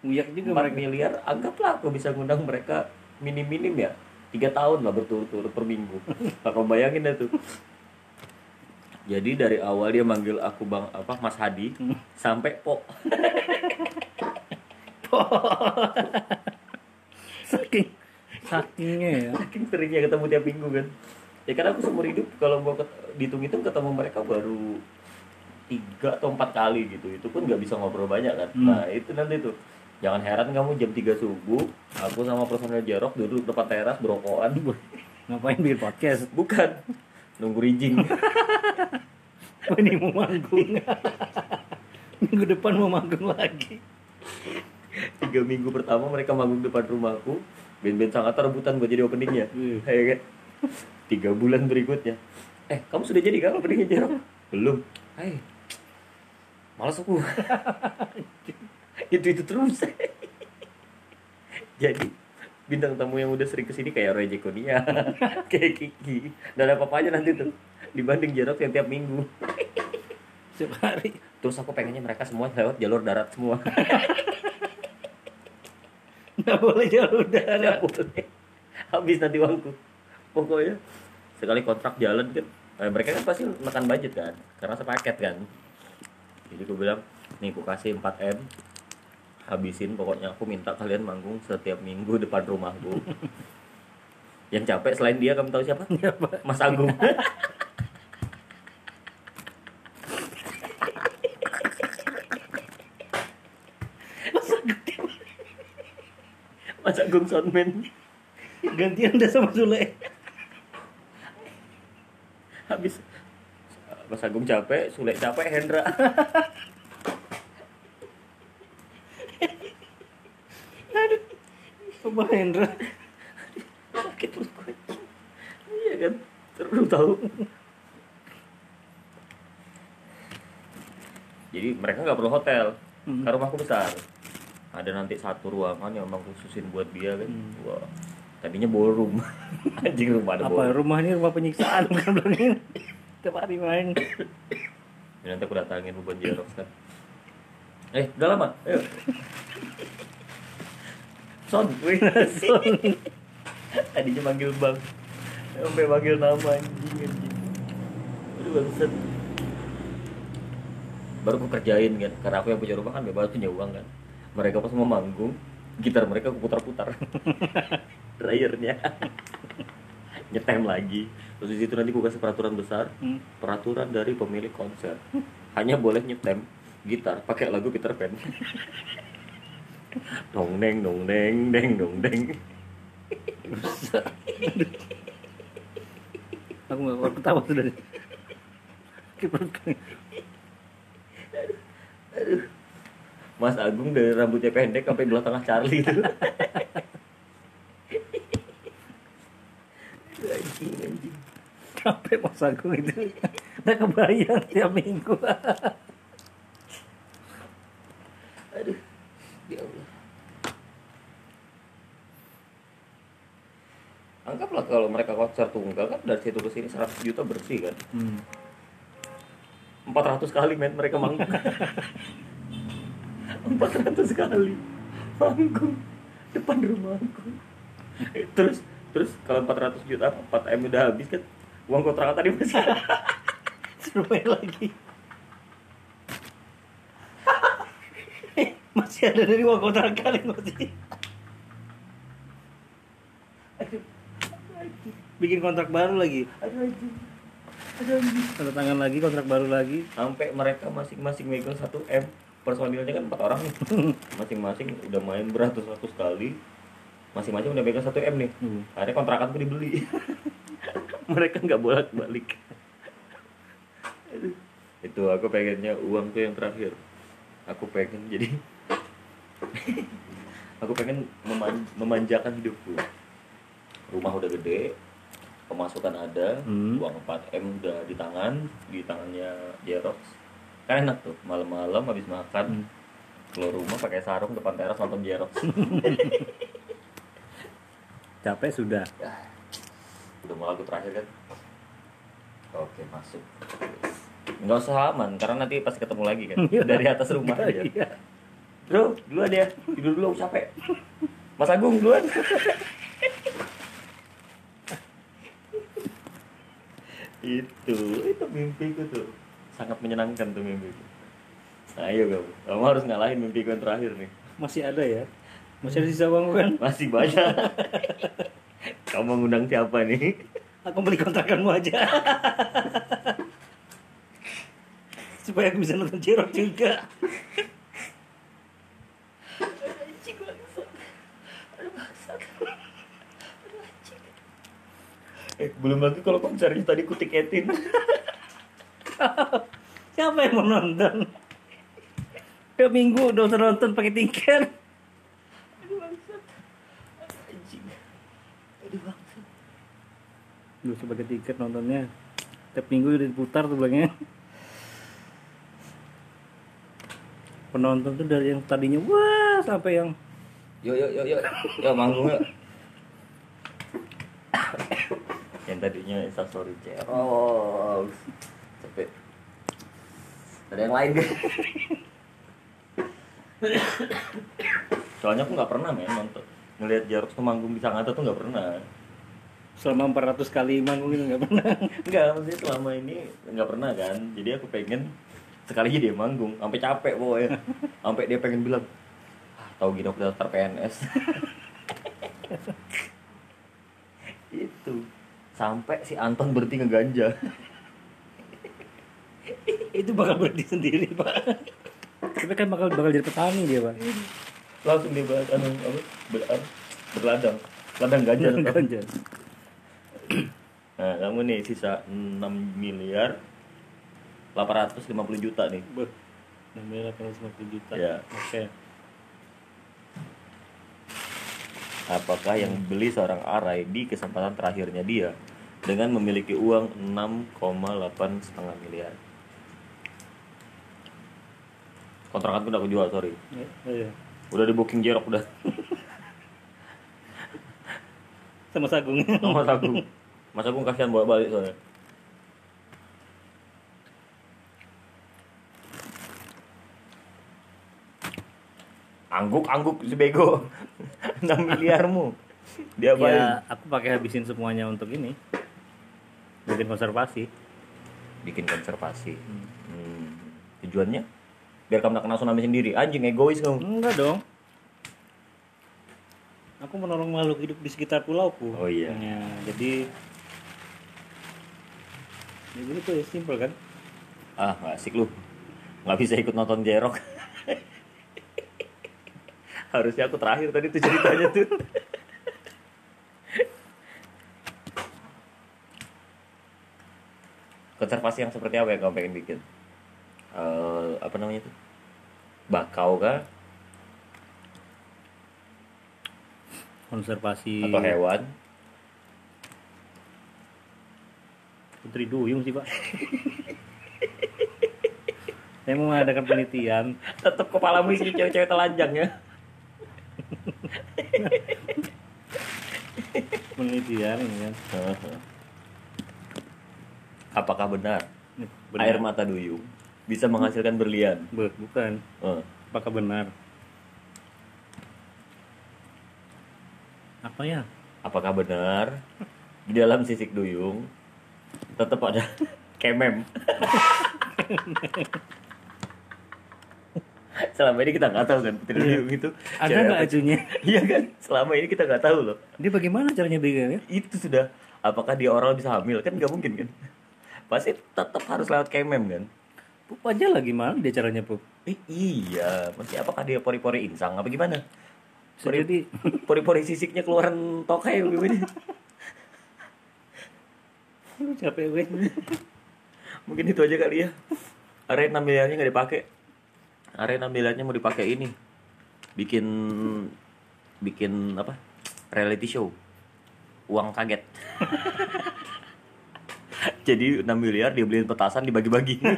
Muyak juga 4 miliar, anggaplah aku bisa ngundang mereka minim-minim ya. Tiga tahun lah berturut-turut per minggu. Kakak bayangin dah tuh. Jadi dari awal dia manggil aku bang apa Mas Hadi sampai Po. saking sakingnya ya. Saking seringnya ketemu tiap minggu kan. Ya karena aku seumur hidup kalau mau ket- dihitung-hitung ketemu mereka baru tiga atau empat kali gitu. Itu pun nggak bisa ngobrol banyak kan. Hmm. Nah itu nanti tuh. Jangan heran kamu jam 3 subuh, aku sama personel Jarok duduk depan teras berokokan. Ngapain bikin podcast? Bukan. Nunggu rijing. Oh, ini mau manggung. Minggu depan mau manggung lagi. Tiga minggu pertama mereka manggung depan rumahku. Band-band sangat rebutan buat jadi openingnya. Iya. Kayak kan. Tiga bulan berikutnya. Eh, kamu sudah jadi kan openingnya Jarok? Belum. Hai. Malas aku. itu itu terus. jadi bintang tamu yang udah sering ke sini kayak Roy Jekonia, kayak Kiki, dan apa apa aja nanti tuh dibanding Jarok yang tiap minggu. Setiap hari. Terus aku pengennya mereka semua lewat jalur darat semua. Nggak boleh jalur Nggak darat. boleh. Habis nanti uangku. Pokoknya sekali kontrak jalan kan, eh, mereka kan pasti makan budget kan, karena sepaket kan. Jadi aku bilang, nih aku kasih 4 m, habisin pokoknya aku minta kalian manggung setiap minggu depan rumahku. Yang capek selain dia kamu tahu siapa? Siapa? Mas Agung. Mas Agung soundman Gantian udah sama Sule. habis Mas Agung capek, Sule capek, Hendra Coba Hendra. sakit perut gue iya kan? Seru tahu. Jadi mereka nggak perlu hotel. Hmm. karena rumahku besar. Ada nanti satu ruangan yang memang khususin buat dia kan? Wah. Tadinya ballroom. Anjing rumah ada Apa ballroom. rumah ini rumah penyiksaan? Bilang ini. Tiap hari main. Ya, nanti aku datangin Ruben Jerox kan eh udah lama? Ayo Son, wih, Son. Tadinya manggil bang, sampai manggil nama anjing anjing. Aduh bangsat. Baru aku kerjain kan, karena aku yang punya rumah kan bebas punya uang kan. Mereka pas mau manggung, gitar mereka aku putar-putar. Dryernya. Nyetem lagi. Terus di situ nanti aku kasih peraturan besar, Hmm. peraturan dari pemilik konser. Hanya boleh nyetem gitar pakai lagu Peter Pan dong deng dong deng deng dong deng aku nggak kuat ketawa sudah. Mas Agung dari rambutnya pendek sampai belah tengah Charlie itu. Anjing anjing sampai mas Agung itu. Udah kebayang tiap minggu. Aduh ya Allah. Anggaplah kalau mereka konser tunggal kan dari situ ke sini 100 juta bersih kan? Hmm. 400 kali men mereka manggung. 400 kali manggung. Depan rumahku terus terus kalau 400 juta 4 m udah habis kan? Uang kontrakan tadi masih ada. lagi masih ada dari uang kontrakan yang masih bikin kontrak baru lagi. Aduh aduh tanda tangan lagi kontrak baru lagi. Sampai mereka masing-masing megang 1 m. Personilnya kan empat orang nih. Masing-masing udah main beratus-ratus kali. Masing-masing udah megang 1 m nih. Hmm. akhirnya kontrakan tuh dibeli. Mereka nggak bolak balik itu aku pengennya uang tuh yang terakhir. Aku pengen jadi aku pengen meman- memanjakan hidupku. Rumah udah gede pemasukan ada Hmm. uang 4 m udah di tangan di tangannya Jerox kan enak tuh malam-malam habis makan Hmm. keluar rumah pakai sarung depan teras nonton Jerox capek sudah. Ya udah mau lagu terakhir kan? Oke masuk. Nggak usah aman karena nanti pasti ketemu lagi kan? Dari atas rumah aja. Iya. Bro duluan ya. Tidur dulu aku capek. Mas Agung duluan. Itu itu mimpiku tuh. Sangat menyenangkan tuh mimpiku ayo kamu kamu harus ngalahin mimpiku yang terakhir nih. Masih ada ya? Masih ada sisa uang kan? Masih banyak. Kamu mengundang siapa nih? Aku beli kontrakanmu aja. Supaya aku bisa nonton Jerok juga eh belum lagi kalau konsernya tadi ku tiketin siapa yang mau nonton? Tiap minggu nonton nonton pakai tiket Lu sebagai tiket nontonnya. Tiap minggu udah diputar tuh bilangnya. Penonton tuh dari yang tadinya wah sampai yang yuk yuk yuk yuk yuk manggung yuk yang tadinya instastory ceros capek ada yang lain? Kan soalnya aku nggak pernah men nonton. Ngelihat Jarox tuh manggung di Sangatta tuh nggak pernah. Selama 400 kali manggung itu nggak pernah. Nggak maksudnya selama ini nggak pernah kan? Jadi aku pengen sekali aja dia manggung sampai capek pokoknya. Sampai dia pengen bilang ah, tahu gini aku daftar PNS itu sampai si Anton berhenti ngeganja. Itu bakal berhenti sendiri pak. Tapi kan bakal bakal jadi petani dia pak. Langsung dia bahas anu apa ber, apa, berladang. Ladang ganja. Ganja. nah kamu nih sisa 6 miliar 850 juta nih. Beuh, 6 miliar 850 juta. Ya. oke. Apakah yang beli seorang arai di kesempatan terakhirnya dia dengan memiliki uang 6,8 setengah miliar? Kontrakan udah aku jual, sorry. Ya, iya. Udah di booking jerok udah sama Sagung sama Mas Agung. Mas Agung kasihan bawa balik soalnya. Angguk-angguk si bego. 6 miliarmu. Dia ya balik. aku pakai habisin semuanya untuk ini bikin konservasi bikin konservasi. Hmm. Tujuannya biar kamu tak kena tsunami sendiri. Anjing egois kamu. enggak dong aku menolong makhluk hidup di sekitar pulauku Oh iya. Ya, jadi ya gitu ya simpel kan Ah, nggak asik lu. nggak bisa ikut nonton Jerok harusnya aku terakhir tadi tuh ceritanya tuh konservasi yang seperti apa yang kamu pengen bikin? Eh, apa namanya tuh bakau kah? Konservasi atau hewan? Putri duyung sih pak. Saya mau mengadakan penelitian. Tetap kepalamu isi cewek-cewek telanjang ya. Penelitian ya. Apakah benar, Benar. air mata duyung bisa menghasilkan berlian? Be- bukan. Eh, apakah benar? Apa ya? Apakah benar? Di dalam sisik duyung tetap ada kemem. Selama ini kita nggak tahu kan putri duyung itu ada nggak acunya? Iya kan? Selama ini kita nggak tahu loh. Dia bagaimana caranya bikinnya itu sudah apakah dia oral bisa hamil? Kan nggak mungkin kan pasti tetap harus lewat kemem kan? Pup aja lah gimana dia caranya pup? Eh, iya. Maksudnya apakah dia pori-pori insang apa gimana? Pori- jadi. pori-pori sisiknya keluaran tokai gimana? Aduh, capek gue. Mungkin itu aja kali ya. Area 6 miliarnya nggak dipakai. Area 6 miliarnya mau dipakai ini. Bikin bikin apa? Reality show. Uang kaget jadi 6 miliar dia beliin petasan dibagi-bagi.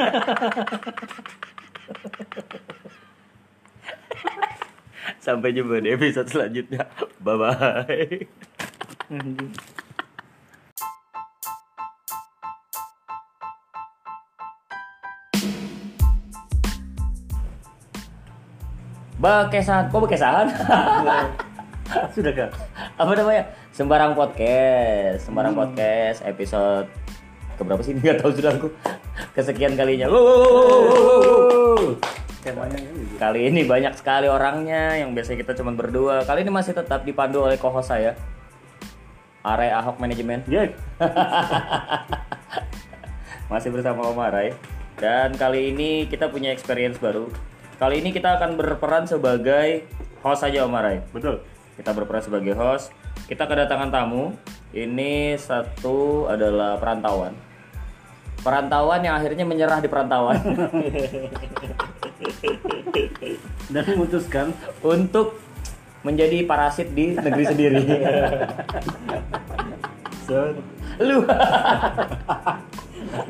Sampai jumpa di episode selanjutnya. Bye bye. Bekesan, kok bekesan? sudah kak apa namanya? Sembarang podcast sembarang podcast episode keberapa sih? Nggak tahu sudah aku. Kesekian kalinya. Wow, gitu kali ini banyak sekali orangnya yang biasanya kita cuma berdua. Kali ini masih tetap dipandu oleh co-host saya. Are Ahok Manajemen ya masih bersama Om Arai. Dan kali ini kita punya experience baru. Kali ini kita akan berperan sebagai host saja Om Arai. Betul. Kita berperan sebagai host. Kita kedatangan tamu. Ini satu adalah perantauan. Perantauan yang akhirnya menyerah di perantauan dan memutuskan untuk menjadi parasit di negeri sendiri. so, Lu.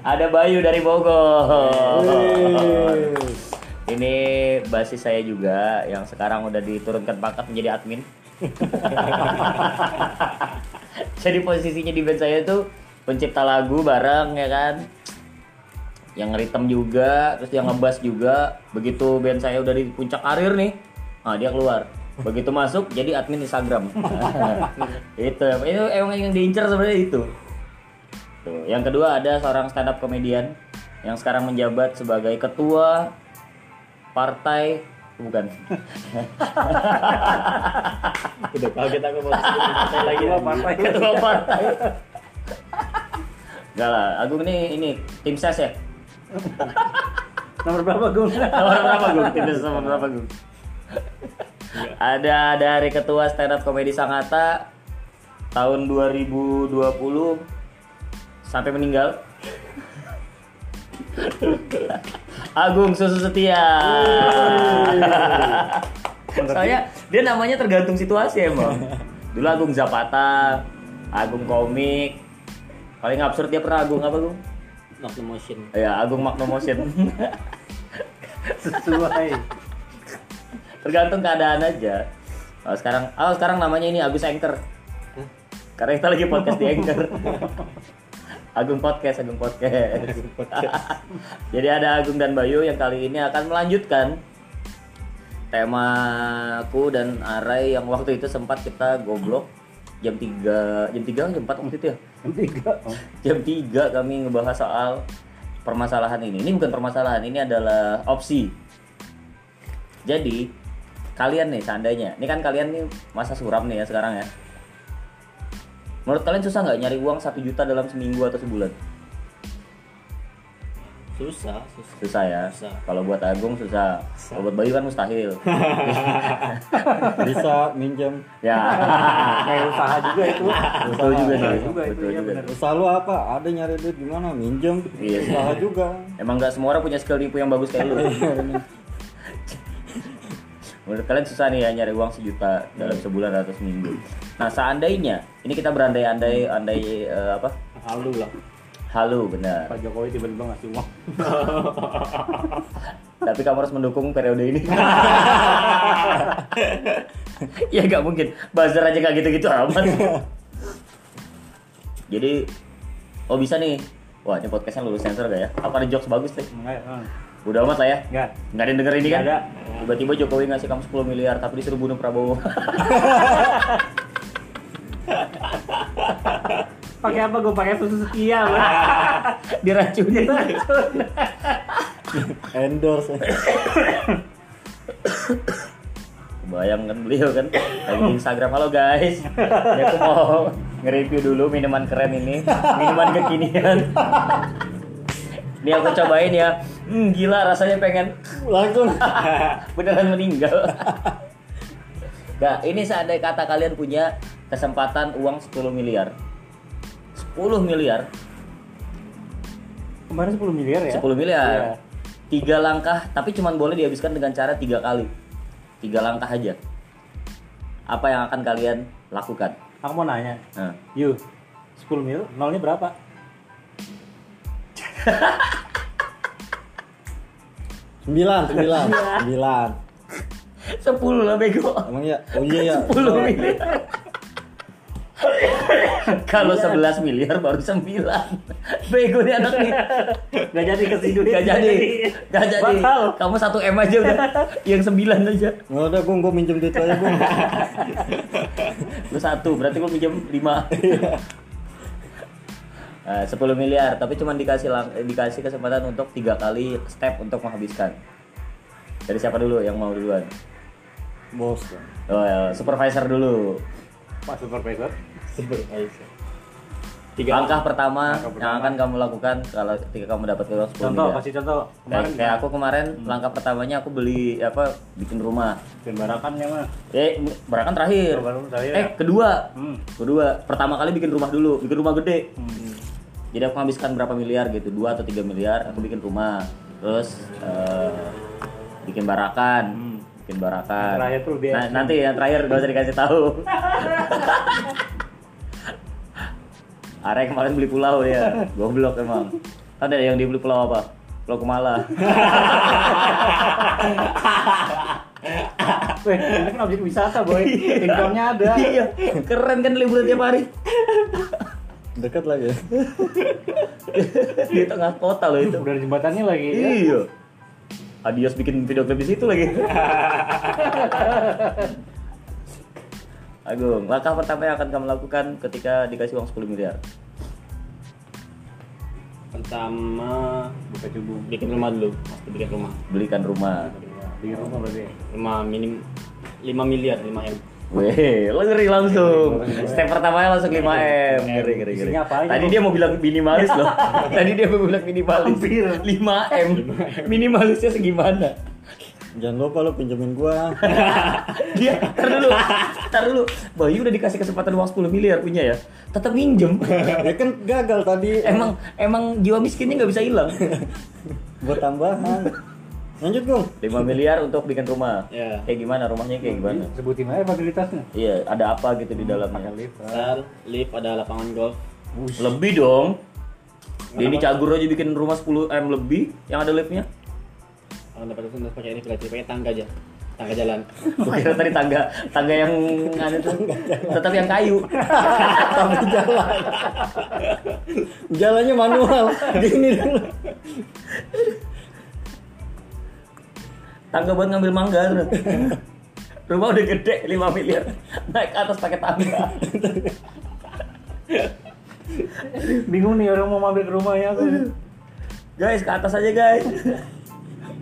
Ada Bayu dari Bogor. Ini basis saya juga yang sekarang udah diturunkan pangkat menjadi admin. Jadi posisinya di band saya tuh pencipta lagu bareng ya kan. Yang ngeritem juga, terus yang ngebass juga. Begitu band saya udah di puncak karir nih, nah dia keluar. Begitu masuk jadi admin Instagram. itu, itu emang yang diincar sebenarnya itu. Tuh. Yang kedua ada seorang stand up komedian yang sekarang menjabat sebagai ketua partai bukan. Udah kaget aku mau partai lagi. Ketua partai. Ketua partai. Enggak lah, Agung ini ini tim ses ya. nomor berapa gue Nomor berapa Gung? Tim ses nomor berapa Gung? Ada dari ketua stand up komedi Sangatta tahun 2020 sampai meninggal. Agung Susu Setia. Soalnya dia namanya tergantung situasi emang. Dulu Agung Zapata, Agung Komik. Paling absurd dia pernah Agung apa Gung? Magnum Motion. Ya Agung Magnomotion. sesuai tergantung keadaan aja. Oh, sekarang, oh sekarang namanya ini Agus Anchor. Karena kita lagi podcast di Anchor. Agung Podcast, Agung Podcast. Jadi ada Agung dan Bayu yang kali ini akan melanjutkan temaku dan Arai yang waktu itu sempat kita goblok jam 3 jam 3 jam 4 waktu itu ya yang tiga oh. jam 3 kami ngebahas soal permasalahan ini. Ini bukan permasalahan, ini adalah opsi. Jadi kalian nih seandainya, ini kan kalian nih masa suram nih ya sekarang ya. Menurut kalian susah nggak nyari uang satu juta dalam seminggu atau sebulan? Susah susah Susah ya. Susah. Kalau buat Agung susah. Kalau buat Bayu kan mustahil. bisa minjem ya. kayak usaha juga itu Betul juga Usaha sih. juga itu Betul ya juga. benar usaha lu apa ada nyari duit gimana minjem Iya. usaha juga Emang nggak semua orang punya skill nipu yang bagus kayak lu. Menurut kalian susah nih ya nyari uang sejuta dalam sebulan atau seminggu. Nah seandainya ini kita berandai-andai andai eh, apa? halu lah Halu benar. Pak Jokowi tiba-tiba ngasih uang Tapi kamu harus mendukung periode ini. ya nggak mungkin. Buzzer aja nggak gitu-gitu amat. Jadi, oh bisa nih. Wah ini podcastnya lulus sensor gak ya? Apa ada jokes bagus deh? enggak ah. Udah amat lah ya. enggak Nggak ada yang denger ini kan? Ada. Tiba-tiba Jokowi ngasih kamu 10 miliar tapi disuruh bunuh Prabowo. Pakai apa gue pakai susu setia Bang. Diracunin. endorse Bayang kan beliau kan lagi di Instagram halo guys. Ya aku mau nge-review dulu minuman keren ini, minuman kekinian. Ini aku cobain ya. Hmm, gila rasanya pengen langsung beneran meninggal. Gak, ini seandainya kata kalian punya kesempatan uang 10 miliar. 10 miliar, kemarin 10 miliar ya 10 miliar. Iya. Tiga langkah, tapi cuman boleh dihabiskan dengan cara tiga kali. Tiga langkah aja. Apa yang akan kalian lakukan? aku mau nanya Nah, Yu 10 mil nolnya berapa sembilan sembilan sembilan 10 lah bego. emang ya oh iya ya 10 miliar. Kalau 11 miliar baru 9. Bego nih anak nih. Gak jadi ke situ Gak jadi. Gak jadi. Batal. Kamu 1 M aja udah. Yang 9 aja. nggak ada bung gua minjem duit aja bung Lu satu, berarti lu minjem 5. Nah, 10 miliar, tapi cuma dikasih lang- eh, dikasih kesempatan untuk tiga kali step untuk menghabiskan. Dari siapa dulu yang mau duluan? bos Oh, ya, supervisor dulu. Pak Supervisor tiga Langkah pertama Langkah yang akan kamu lakukan kalau ketika kamu dapat uang 10 contoh miliar. kasih contoh Kayak, kemarin kayak aku kemarin langkah pertamanya aku beli apa bikin rumah. bikin barakan ya mah Eh, barakan terakhir. Terakhir Eh, ya? kedua. Hmm. Kedua, pertama kali bikin rumah dulu, bikin rumah gede. Hmm. Jadi aku menghabiskan berapa miliar gitu, 2 atau 3 miliar, aku bikin rumah. Terus eh, bikin barakan, Hmm. bikin barakan. Yang terakhir tuh lebih Nah, nanti yang terakhir gak usah dikasih tahu. Are kemarin beli pulau dia, goblok emang. Ada yang dia beli pulau apa? Pulau Kemala. Weh, ini kan objek wisata boy income-nya ada iya, keren kan liburan tiap hari. dekat lagi ya Di tengah kota loh itu. udah jembatannya lagi ya Iya. Adios bikin video klip di situ lagi. Agung, langkah pertama yang akan kamu lakukan ketika dikasih uang 10 miliar. pertama buka cubung bikin rumah dulu pasti bikin rumah Belikan rumah. di rumah berarti rumah minim 5 miliar 5 m Weh, lo ngeri langsung. Step pertamanya langsung 5 M. Ngeri, ngeri, ngeri. Tadi dia mau bilang minimalis loh. Tadi dia mau bilang minimalis. Hampir. 5 M. Minimalisnya segimana? Jangan lupa lo pinjemin gua Dia, tar dulu, tar dulu. Bayu udah dikasih kesempatan uang 10 miliar punya ya. Tetap minjem. ya kan gagal tadi emang emang jiwa miskinnya nggak bisa hilang. buat tambahan lanjut gong 5 miliar untuk bikin rumah. Ya. Kayak gimana rumahnya kayak gimana? sebutin aja fasilitasnya Iya, ada apa gitu di dalamnya? lift Ntar lift ada lapangan golf Lebih dong. Dia ini cagur aja bikin rumah 10 M lebih yang ada liftnya. Kalau dapat itu pakai ini berarti pakai tangga aja tangga jalan kira tadi tangga tangga yang anu tuh. Tetap yang kayu. tapi jalan jalannya manual gini dulu Tangga buat ngambil mangga. Rumah udah gede 5 miliar. Naik ke atas pakai tangga. bingung nih orang mau mampir ke rumahnya aku Guys, ke atas aja guys.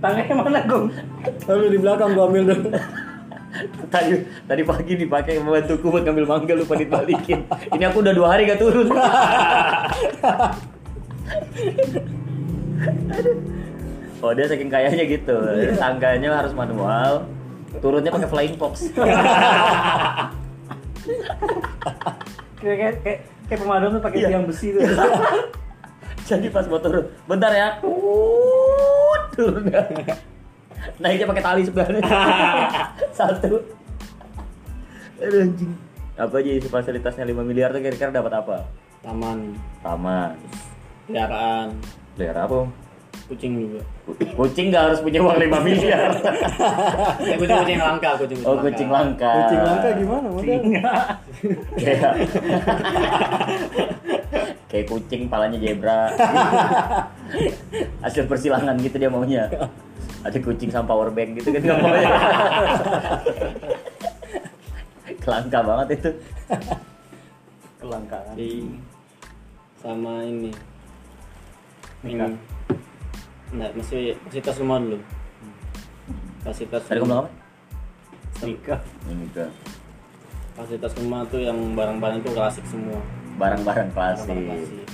Tangannya mana gong lalu di belakang gua ambil dulu Tadi tadi pagi dipakai membantuku buat ngambil mangga lupa dibalikin. Ini aku udah dua hari gak turun. Oh dia saking kayanya gitu, tangganya harus manual, turunnya pakai flying fox. kayak kayak kayak, kayak pemadam tuh pakai Iya. tiang besi tuh Jadi pas mau turun, bentar ya, Uut, turun ya. Naiknya pakai tali sebenarnya. Satu. Aduh anjing. Apa aja isi fasilitasnya 5 miliar tuh kira-kira dapat apa? Taman, Taman. peliharaan, Daerah apa? Om? Kucing juga. Kucing nggak harus punya uang 5 miliar. Ya, kucing kucing langka, kucing Oh kucing langka. Kucing langka gimana model? Kayak kayak kucing palanya zebra. Hasil persilangan gitu dia maunya. Ada kucing sama power bank gitu kan nggak mau ya. Kelangka banget itu. kelangkaan Di sama ini. Nikah. Ini. Nah, masih fasilitas rumah dulu. Fasilitas Tadi kamu bilang apa? nikah ke fasilitas rumah tuh yang barang-barang itu klasik semua. barang-barang Barang-barang klasik. klasik.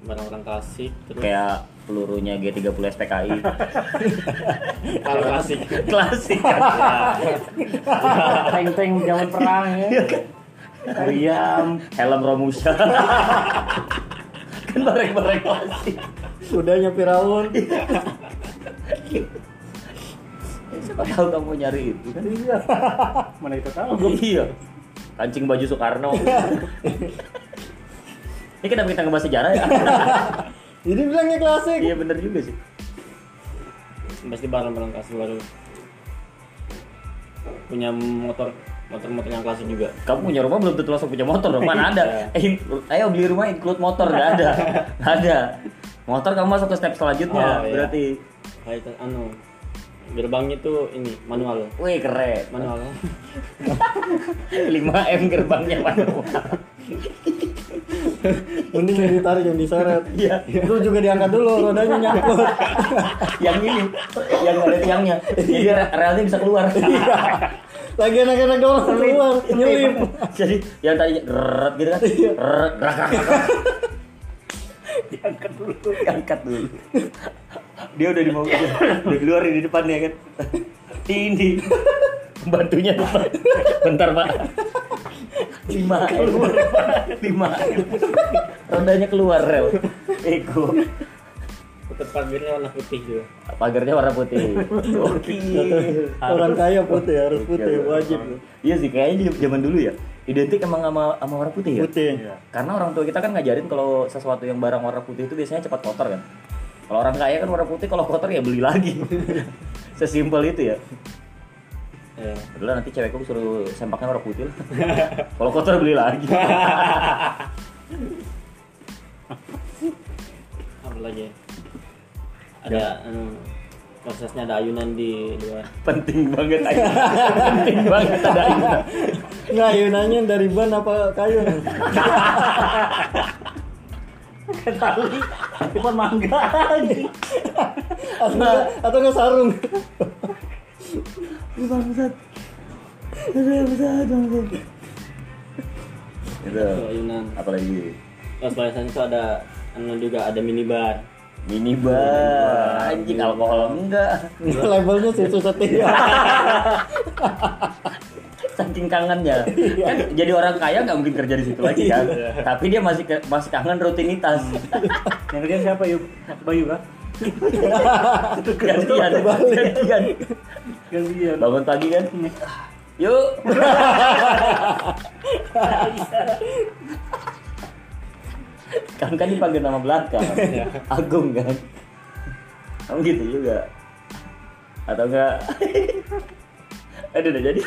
Barang-barang klasik terus Kayak pelurunya G30 SPKI. kalau klasik. klasik kan. tank-tank zaman perang ya meriam Helm Romusha. kan barang-barang klasik. Kudanya Firaun. Siapa tahu kamu nyari itu kan? iya mana kita tahu Iya. Kancing baju Soekarno. Ini kenapa kita ngebahas sejarah ya? Ini bilangnya klasik. iya bener juga sih. Pasti barang-barang klasik baru. Punya motor motor-motor yang klasik juga. Kamu punya rumah belum tentu langsung punya motor dong. Mana ada? Eh, ayo beli rumah include motor nggak ada. Nggak ada. Motor kamu masuk ke step selanjutnya Oh, iya. berarti. Kayak anu gerbangnya tuh ini manual. Wih keren. Manual. 5M gerbangnya manual. Mending yang ditarik yang diseret. Iya. Itu juga diangkat dulu rodanya nyangkut. yang ini, yang nggak ada tiangnya. Jadi re- relnya bisa keluar. Iya. Lagi enak-enak doang keluar nyelip. Jadi yang tadi geret gitu kan. Gerak, gerak. diangkat dulu Angkat dulu. Dia udah di mobil, udah di luar di depan ya kan. Ini pembantunya depan. Bentar pak. Lima keluar. Lima. Rodanya keluar rel. Ego. Tetap pagarnya warna putih juga. Pagarnya warna putih. Oke. Orang kaya putih harus putih wajib. Iya sih kayaknya di zaman dulu ya. Identik emang sama sama warna putih ya. Putih. Karena orang tua kita kan ngajarin kalau sesuatu yang barang warna putih itu biasanya cepat kotor kan. Kalau orang kaya kan warna putih kalau kotor ya beli lagi. Sesimpel itu ya. Ya. Padahal nanti cewekku suruh sempaknya warna putih lah. kalau kotor beli lagi. Apa lagi? Ada anu prosesnya ada ayunan di luar. Penting banget aja. Penting banget ada ini. Nggak ayunannya dari ban apa kayu? tali tipe mangga anjing. Atau nggak atau nggak sarung? Itu. Itu ayunan. Apalagi Terus biasanya itu ada anu juga ada minibar. Minibar. Anjing alkohol enggak. Labelnya susu setia. saking kangennya. Kan jadi orang kaya nggak mungkin kerja di situ lagi kan? Tapi dia masih ke- masih kangen rutinitas. Yang kerja siapa yuk Bayu kah gantian. Gantian. Gantian. Bangun pagi kan? Yuk kan kan dipanggil nama belakang Agung kan kamu gitu juga atau enggak aduh udah jadi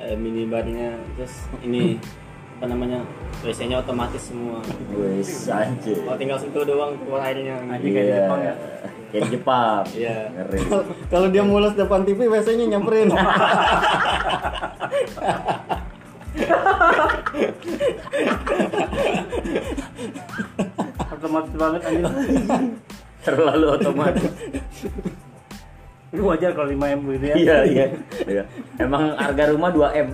Ada minibarnya terus ini apa namanya WC-nya otomatis semua. Wes anjir Kalau tinggal sentuh doang keluar airnya. Anjing kayak di Iya. Jepang ya. Kayak di Jepang. Iya. Ngeri. Kalau dia mules depan TV, WC-nya nyamperin. otomatis banget anjing Terlalu otomatis. itu wajar kalau 5 m gitu ya iya, iya. Iya. Emang harga rumah 2 M.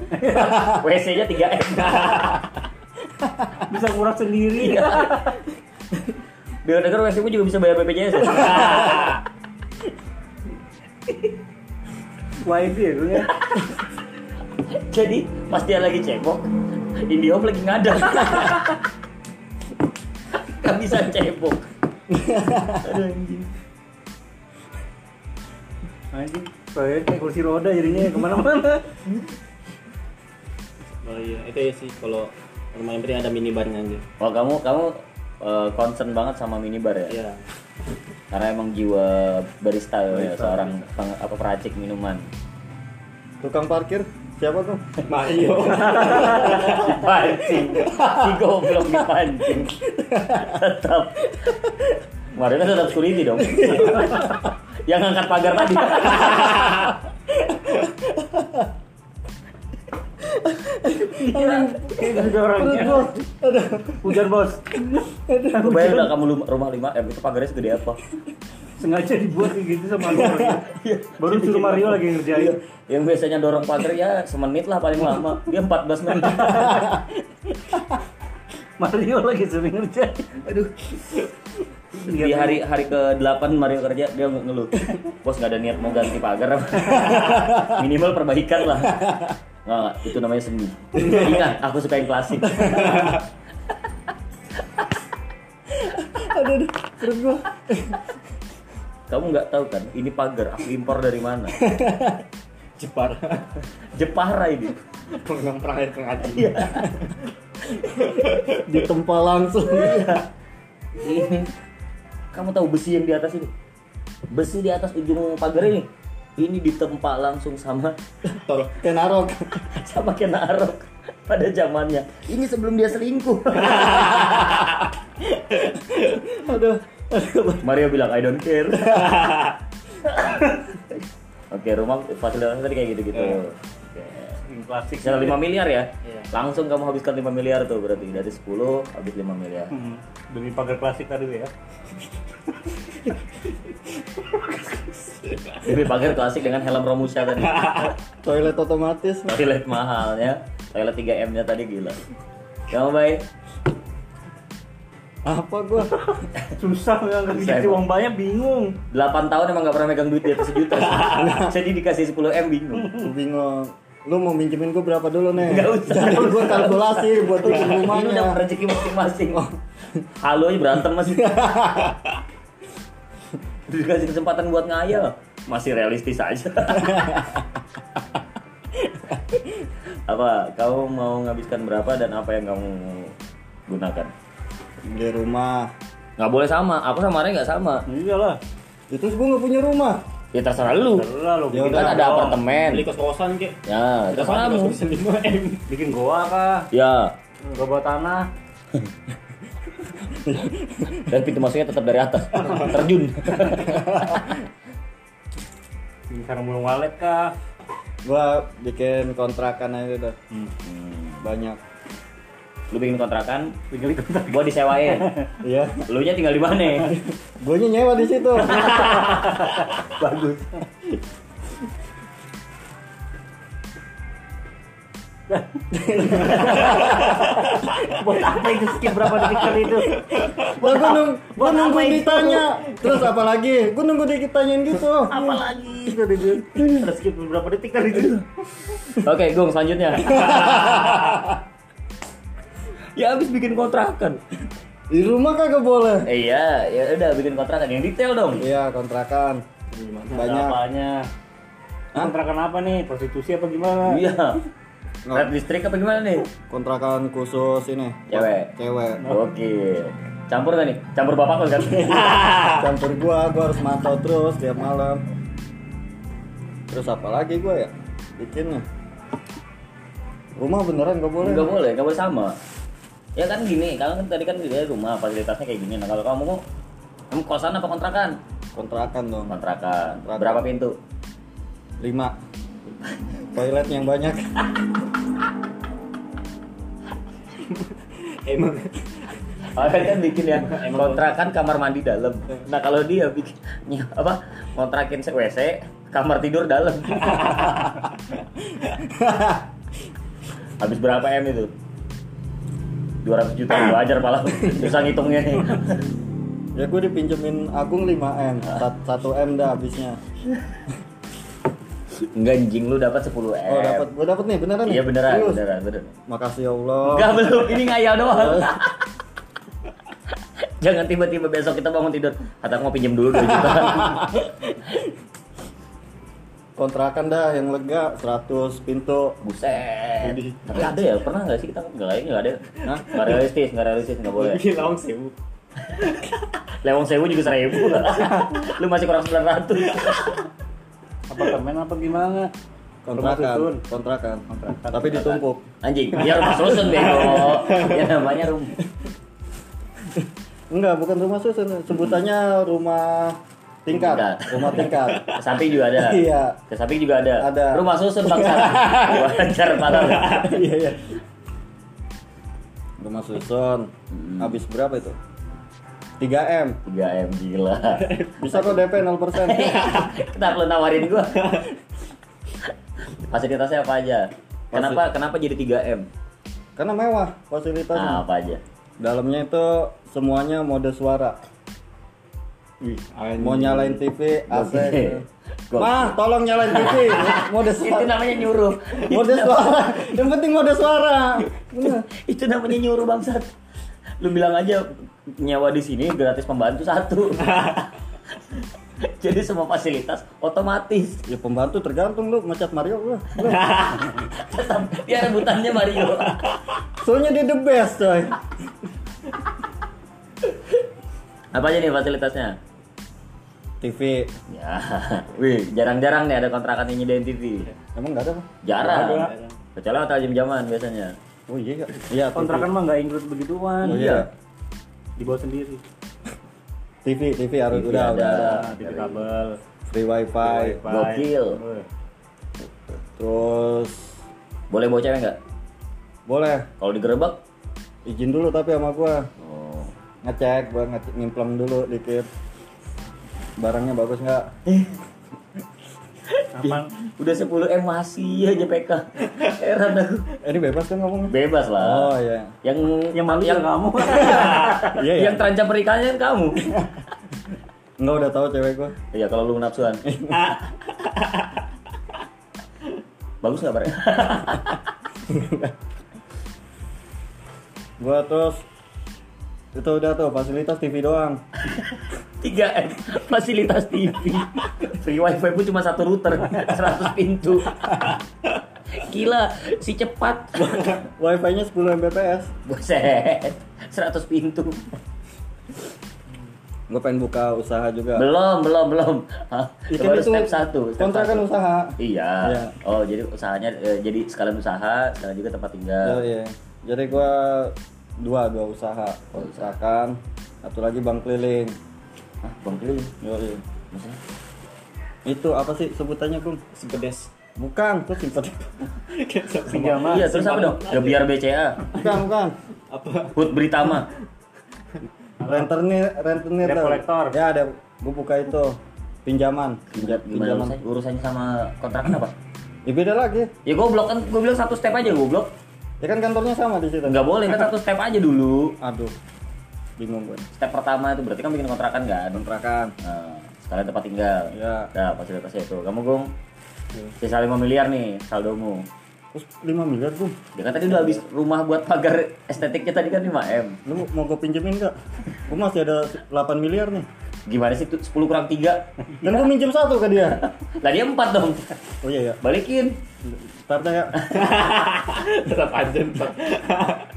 WC-nya 3 M. bisa kurang sendiri Iya. Dengan negara WC juga bisa bayar BPJS ya? Wah itu ya gue ya. Jadi pas dia lagi cebok, Indihome lagi ngadang. Gak bisa cebok. Aduh anjing. Anjing, toilet kayak kursi roda jadinya ke mana-mana. Oh iya, itu ya sih kalau rumah yang penting ada minibarnya anjir. Oh kamu kamu eh, concern banget sama minibar ya? Iya. Karena emang jiwa barista, ya, seorang peng- apa peracik minuman. Tukang parkir siapa tuh? Mario. Dipancing, si goblok dipancing. tetap. Mario kan tetap security dong. Yang ngangkat pagar tadi. Kayak ada orangnya. Hujan bos. Kebayang nggak kamu rumah 5 M itu pagarnya segede apa? Sengaja dibuat kayak gitu sama Mario. Baru suruh Mario lagi ngerjain. Yang biasanya dorong pagar ya semenit lah paling lama. Dia 14 menit. Mario lagi sering ngerjain. Aduh. Di hari hari ke-8 Mario kerja dia ngeluh. Bos nggak ada niat mau ganti pagar. Minimal perbaikan lah. Nggak, nggak, itu namanya seni. Ingat, aku suka yang klasik. Aduh, aduh, perut gua. Kamu nggak tahu kan, ini pagar aku impor dari mana? Jepar. Jepara ini. Pengang perang air pengaji. Iya. Ditempa langsung. Ini. Kamu tahu besi yang di atas ini? Besi di atas ujung pagar ini. Ini ditempa langsung sama. Kenarok. sama kena arok pada zamannya. Ini sebelum dia selingkuh. Aduh. Aduh. Mario bilang I don't care. Oke, rumah fasilitasnya tadi kayak gitu-gitu. Oke. Klasik. Misalnya 5 miliar ya. Iya. Langsung kamu habiskan 5 miliar tuh berarti dari 10 habis 5 miliar. Hmm, Demi pagar klasik tadi ya. Demi pagar klasik dengan helm Romusha tadi. Toilet otomatis. Toilet mahalnya, toilet 3M-nya tadi gila. Kamu baik? Apa gua? Susah ya emang. uang banyak bingung. 8 tahun emang gak pernah megang duit di atas sejuta. Jadi dikasih 10 M bingung. Gua bingung. Lu mau minjemin gua berapa dulu nih? Nggak usah. Jadi gua kalkulasi buat bikin Ini udah rumahnya. rezeki masing-masing. Halo aja berantem masih. Dikasih kesempatan buat ngayal, masih realistis aja. apa? Kamu mau ngabiskan berapa dan apa yang kamu gunakan? Beli rumah. Nggak boleh sama. Aku sama Ray nggak sama. Iyalah. Itu gua nggak punya rumah. Ya terserah lu. Terlah lo Ya Kan ada goa. apartemen. Beli kos-kosan kek. Ya, Kita terserah kamu. kos-kosan 5 M. bikin goa kah? Ya, bawa tanah. dan pintu masuknya tetap dari atas. Terjun. Sarang burung walet kah? Gua bikin kontrakan aja tuh. Hmm. Banyak. Lu bikin kontrakan, Tinggal ikut gua disewain. Iya. Lu nya tinggal di mana? Gua nyewa di situ. bagus. Buat apa itu skip berapa detik kali itu? Gua gua nung, gua Buat nunggu ditanya. Terus apa lagi? Gua nunggu ditanyain gitu. Apalagi. Ada skip berapa detik kali itu? Oke, Gung, selanjutnya. ya habis bikin kontrakan. Di rumah kagak boleh. Eh, iya, ya udah bikin kontrakan yang detail dong. Iya, kontrakan. Banyak. apanya? Kontrakan apa nih? Prostitusi apa gimana? Iya. Red listrik apa gimana nih? Kontrakan khusus ini. Cewek. Cewek. Oke. Campur gak nih? Campur bapak kan? Campur gua, gua harus mantau terus tiap malam. Terus apa lagi gua ya? Bikinnya. Rumah beneran gak boleh. Enggak boleh, enggak boleh sama. Ya kan gini, kalau kan tadi kan dia rumah fasilitasnya kayak gini. Nah, kalau kamu mau kamu kosan apa kontrakan? Kontrakan dong. Kontrakan. Kontrakan. Berapa pintu? Lima. Toilet yang banyak. Emang Oh, kan bikin ya kontrakan kamar mandi dalam. Nah kalau dia bikin apa kontrakin WC kamar tidur dalam. Habis berapa m itu? 200 juta wajar malah susah ngitungnya nih. Ya gue dipinjemin Agung 5M, 1 M dah habisnya. Enggak anjing lu dapat 10 M. Oh dapat, gue dapat nih beneran nih. Iya beneran, Serius? beneran, beneran. Makasih ya Allah. Enggak belum, ini ngayal doang. Jangan tiba-tiba besok kita bangun tidur. Kata mau pinjam dulu 2 juta. Kontrakan dah yang lega 100 pintu. Buset. Tapi ada ya, pernah nggak sih kita nggak ini nggak ada? Hah? Nggak realistis, nggak realistis, nggak boleh. Lawang sewu. Lewong sewu juga seribu. Lu masih kurang 900 Apartemen apa gimana? Kontrakan, kontrakan. Kontrakan. Tapi ditumpuk. Anjing, dia rumah susun bego. Ya namanya rumah. Enggak, bukan rumah susun, sebutannya rumah tingkat. Tingkat. Rumah tingkat. Ke samping juga ada. Iya. Ke samping juga ada. Ada. Rumah susun bangsa. Wajar padahal. Iya, iya. Rumah susun. Hmm. Habis berapa itu? 3M. 3 M gila. Bisa kok DP 0%. Kenapa lu nawarin gua? Fasilitasnya apa aja? Kenapa kenapa jadi 3 M? Karena mewah fasilitasnya. Nah, apa aja? Dalamnya itu semuanya mode suara. Wih, Mau nyalain TV, AC. Gokil. Mah, tolong nyalain TV. Mode Itu suara. namanya nyuruh. Mode suara. Yang penting mode suara. Bener. Itu namanya nyuruh bangsat. Lu bilang aja nyewa di sini gratis pembantu satu. Jadi semua fasilitas otomatis. Ya pembantu tergantung lu ngecat Mario lu. Tetap dia rebutannya Mario. Soalnya dia the best, coy. Apa aja nih fasilitasnya? TV. Ya, wih, jarang-jarang nih ada kontrakan yang nyediain TV. Emang enggak ada, Pak? Jarang. Nggak. Kecuali hotel jam-jaman biasanya. Oh iya. Iya, TV. kontrakan mah nggak include begituan. Oh iya. Dibawa sendiri. TV, TV harus TV udah, ada. udah ada. TV kabel. Free wifi. Gokil. Wih. Terus Boleh bawa cewek nggak? boleh Kalau digerebek? izin dulu tapi sama gua Oh. ngecek gua ngecek ngimplang dulu dikit barangnya bagus nggak Aman. Udah 10 M masih aja PK. Heran aku. eh, ini bebas kan ngomongnya Bebas lah. oh iya Yang Yang malu yang kamu. iya ya yang terancam pernikahannya kan kamu. nggak udah tahu cewek gua Iya kalau lu nafsuan. Bagus nggak bareng? gua terus itu udah tuh fasilitas TV doang 3 M fasilitas TV. Free wifi pun cuma satu router, 100 pintu. Gila, si cepat. wifi nya 10 Mbps Buset, 100 pintu. gua pengen buka usaha juga Belum, belum, belum. Hah, Ya kan itu step satu. step kontrakan satu. usaha Iya. Iya. Oh, jadi usahanya eh, jadi sekalian usaha, sekalian juga tempat tinggal. Oh, iya. jadi gua dua dua usaha kontrakan satu lagi bank keliling Hah, Bang Kling. Yoi. Maksudnya? itu apa sih sebutannya kum Sepedes. bukan tuh simpen Pinjaman. Iya, terus apa dong? Ya biar BCA. bukan bukan Apa? Hut Britama. rentenir rentenir Debt tuh. collector. ya ada gua buka itu pinjaman Gimana pinjaman urusannya, sama kontrakan apa? ya beda lagi Ya goblok kan, gue bilang satu step aja goblok. Ya kan kantornya sama di situ Enggak boleh kan satu step aja dulu. aduh bingung gue Step pertama itu berarti kan bikin kontrakan kan? kontrakan Nah, sekalian tempat tinggal. ya Nah, fasilitasnya itu. Kamu Gung, sisa 5 miliar nih saldomu. terus 5 miliar kum Dia kan tadi udah habis rumah buat pagar estetiknya tadi kan 5 M. lu mau gue pinjemin nggak gue masih ada 8 miliar nih Gimana sih tuh 10 kurang 3? dan gue minjem satu ke dia Lah dia 4 dong. oh iya ya Balikin. Ntar deh ya Tetap aja. Pak.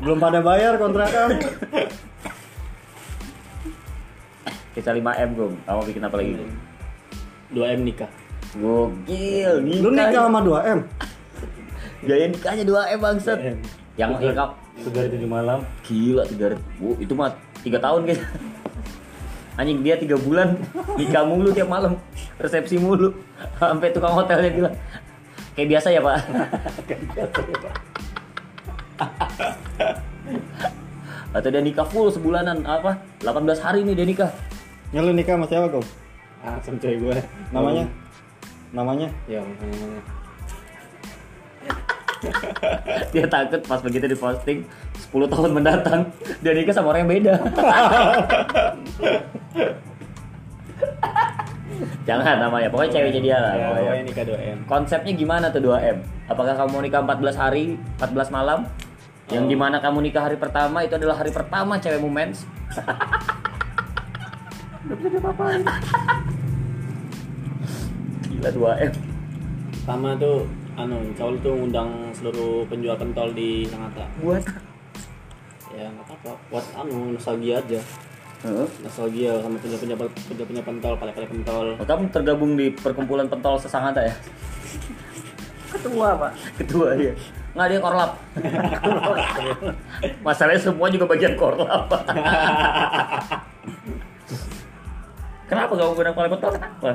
belum pada bayar kontrakan Sisa 5 M Gung. Kamu bikin apa lagi? Gung? 2 M nikah. Gokil, nikah. lu nikah sama 2M Gaya nikahnya 2 M bangsat. Yang yang kap Segar tujuh malam. gila 3 oh, itu mah 3 tahun guys. Anjing dia 3 bulan nikah mulu tiap malam, resepsi mulu. Sampai tukang hotelnya bilang, kayak biasa ya, Pak. Atau dia nikah full sebulanan apa? 18 hari nih dia nikah. ya lu nikah sama siapa kum Ah, sama cewek gue. namanya namanya Ya, namanya. Dia takut pas begitu diposting 10 tahun mendatang dia nikah sama orang yang beda. Jangan namanya, pokoknya ceweknya dia lah. Ya, pokoknya. pokoknya nikah 2M. Konsepnya gimana tuh 2M? Apakah kamu mau nikah 14 hari, 14 malam? Yang Oh. di mana kamu nikah hari pertama itu adalah hari pertama cewekmu mens. Gila 2M. Sama tuh anu, Caul tuh ngundang seluruh penjual pentol di Sangatta. Buat Ya nggak apa-apa, buat anu nostalgia aja. Nostalgia sama penjual-penjual penjual-penjual pentol, kale-kale pentol. Oh, kamu tergabung di perkumpulan pentol sesangata ya? Ketua pak. Ketua dia. Nggak dia korlap. Masalahnya semua juga bagian korlap. Kenapa kamu bilang paling pentol? Kenapa?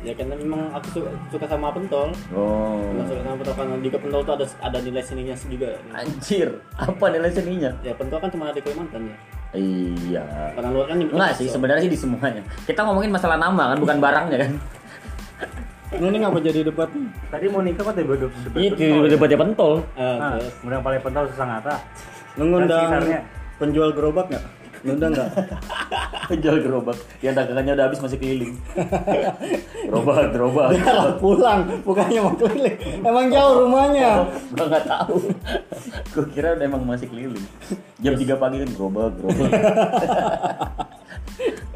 Ya karena memang aku suka, suka sama pentol. Oh. Memang suka sama pentol karena juga pentol tuh ada ada nilai seninya juga. Anjir, apa nilai seninya? Ya pentol kan cuma ada di Kalimantan ya. Iya. Karena luar kan Enggak sih, sebenarnya sih di semuanya. Kita ngomongin masalah nama kan, bukan barangnya kan. Ini ngapa jadi debat? Tadi mau nikah kok tiba debat Itu debatnya pentol. Eh, Nah, terus kemudian paling pentol sesangata. Lu ngundang Dan sekitarnya. penjual gerobak nggak? Ngundang nggak? Jual gerobak. Yang dagangannya udah habis masih keliling. gerobak, gerobak. Kalau pulang, bukannya mau keliling. Emang jauh rumahnya. Gua nggak tahu. Gua kira udah emang masih keliling. Jam 3 pagi kan gerobak, gerobak.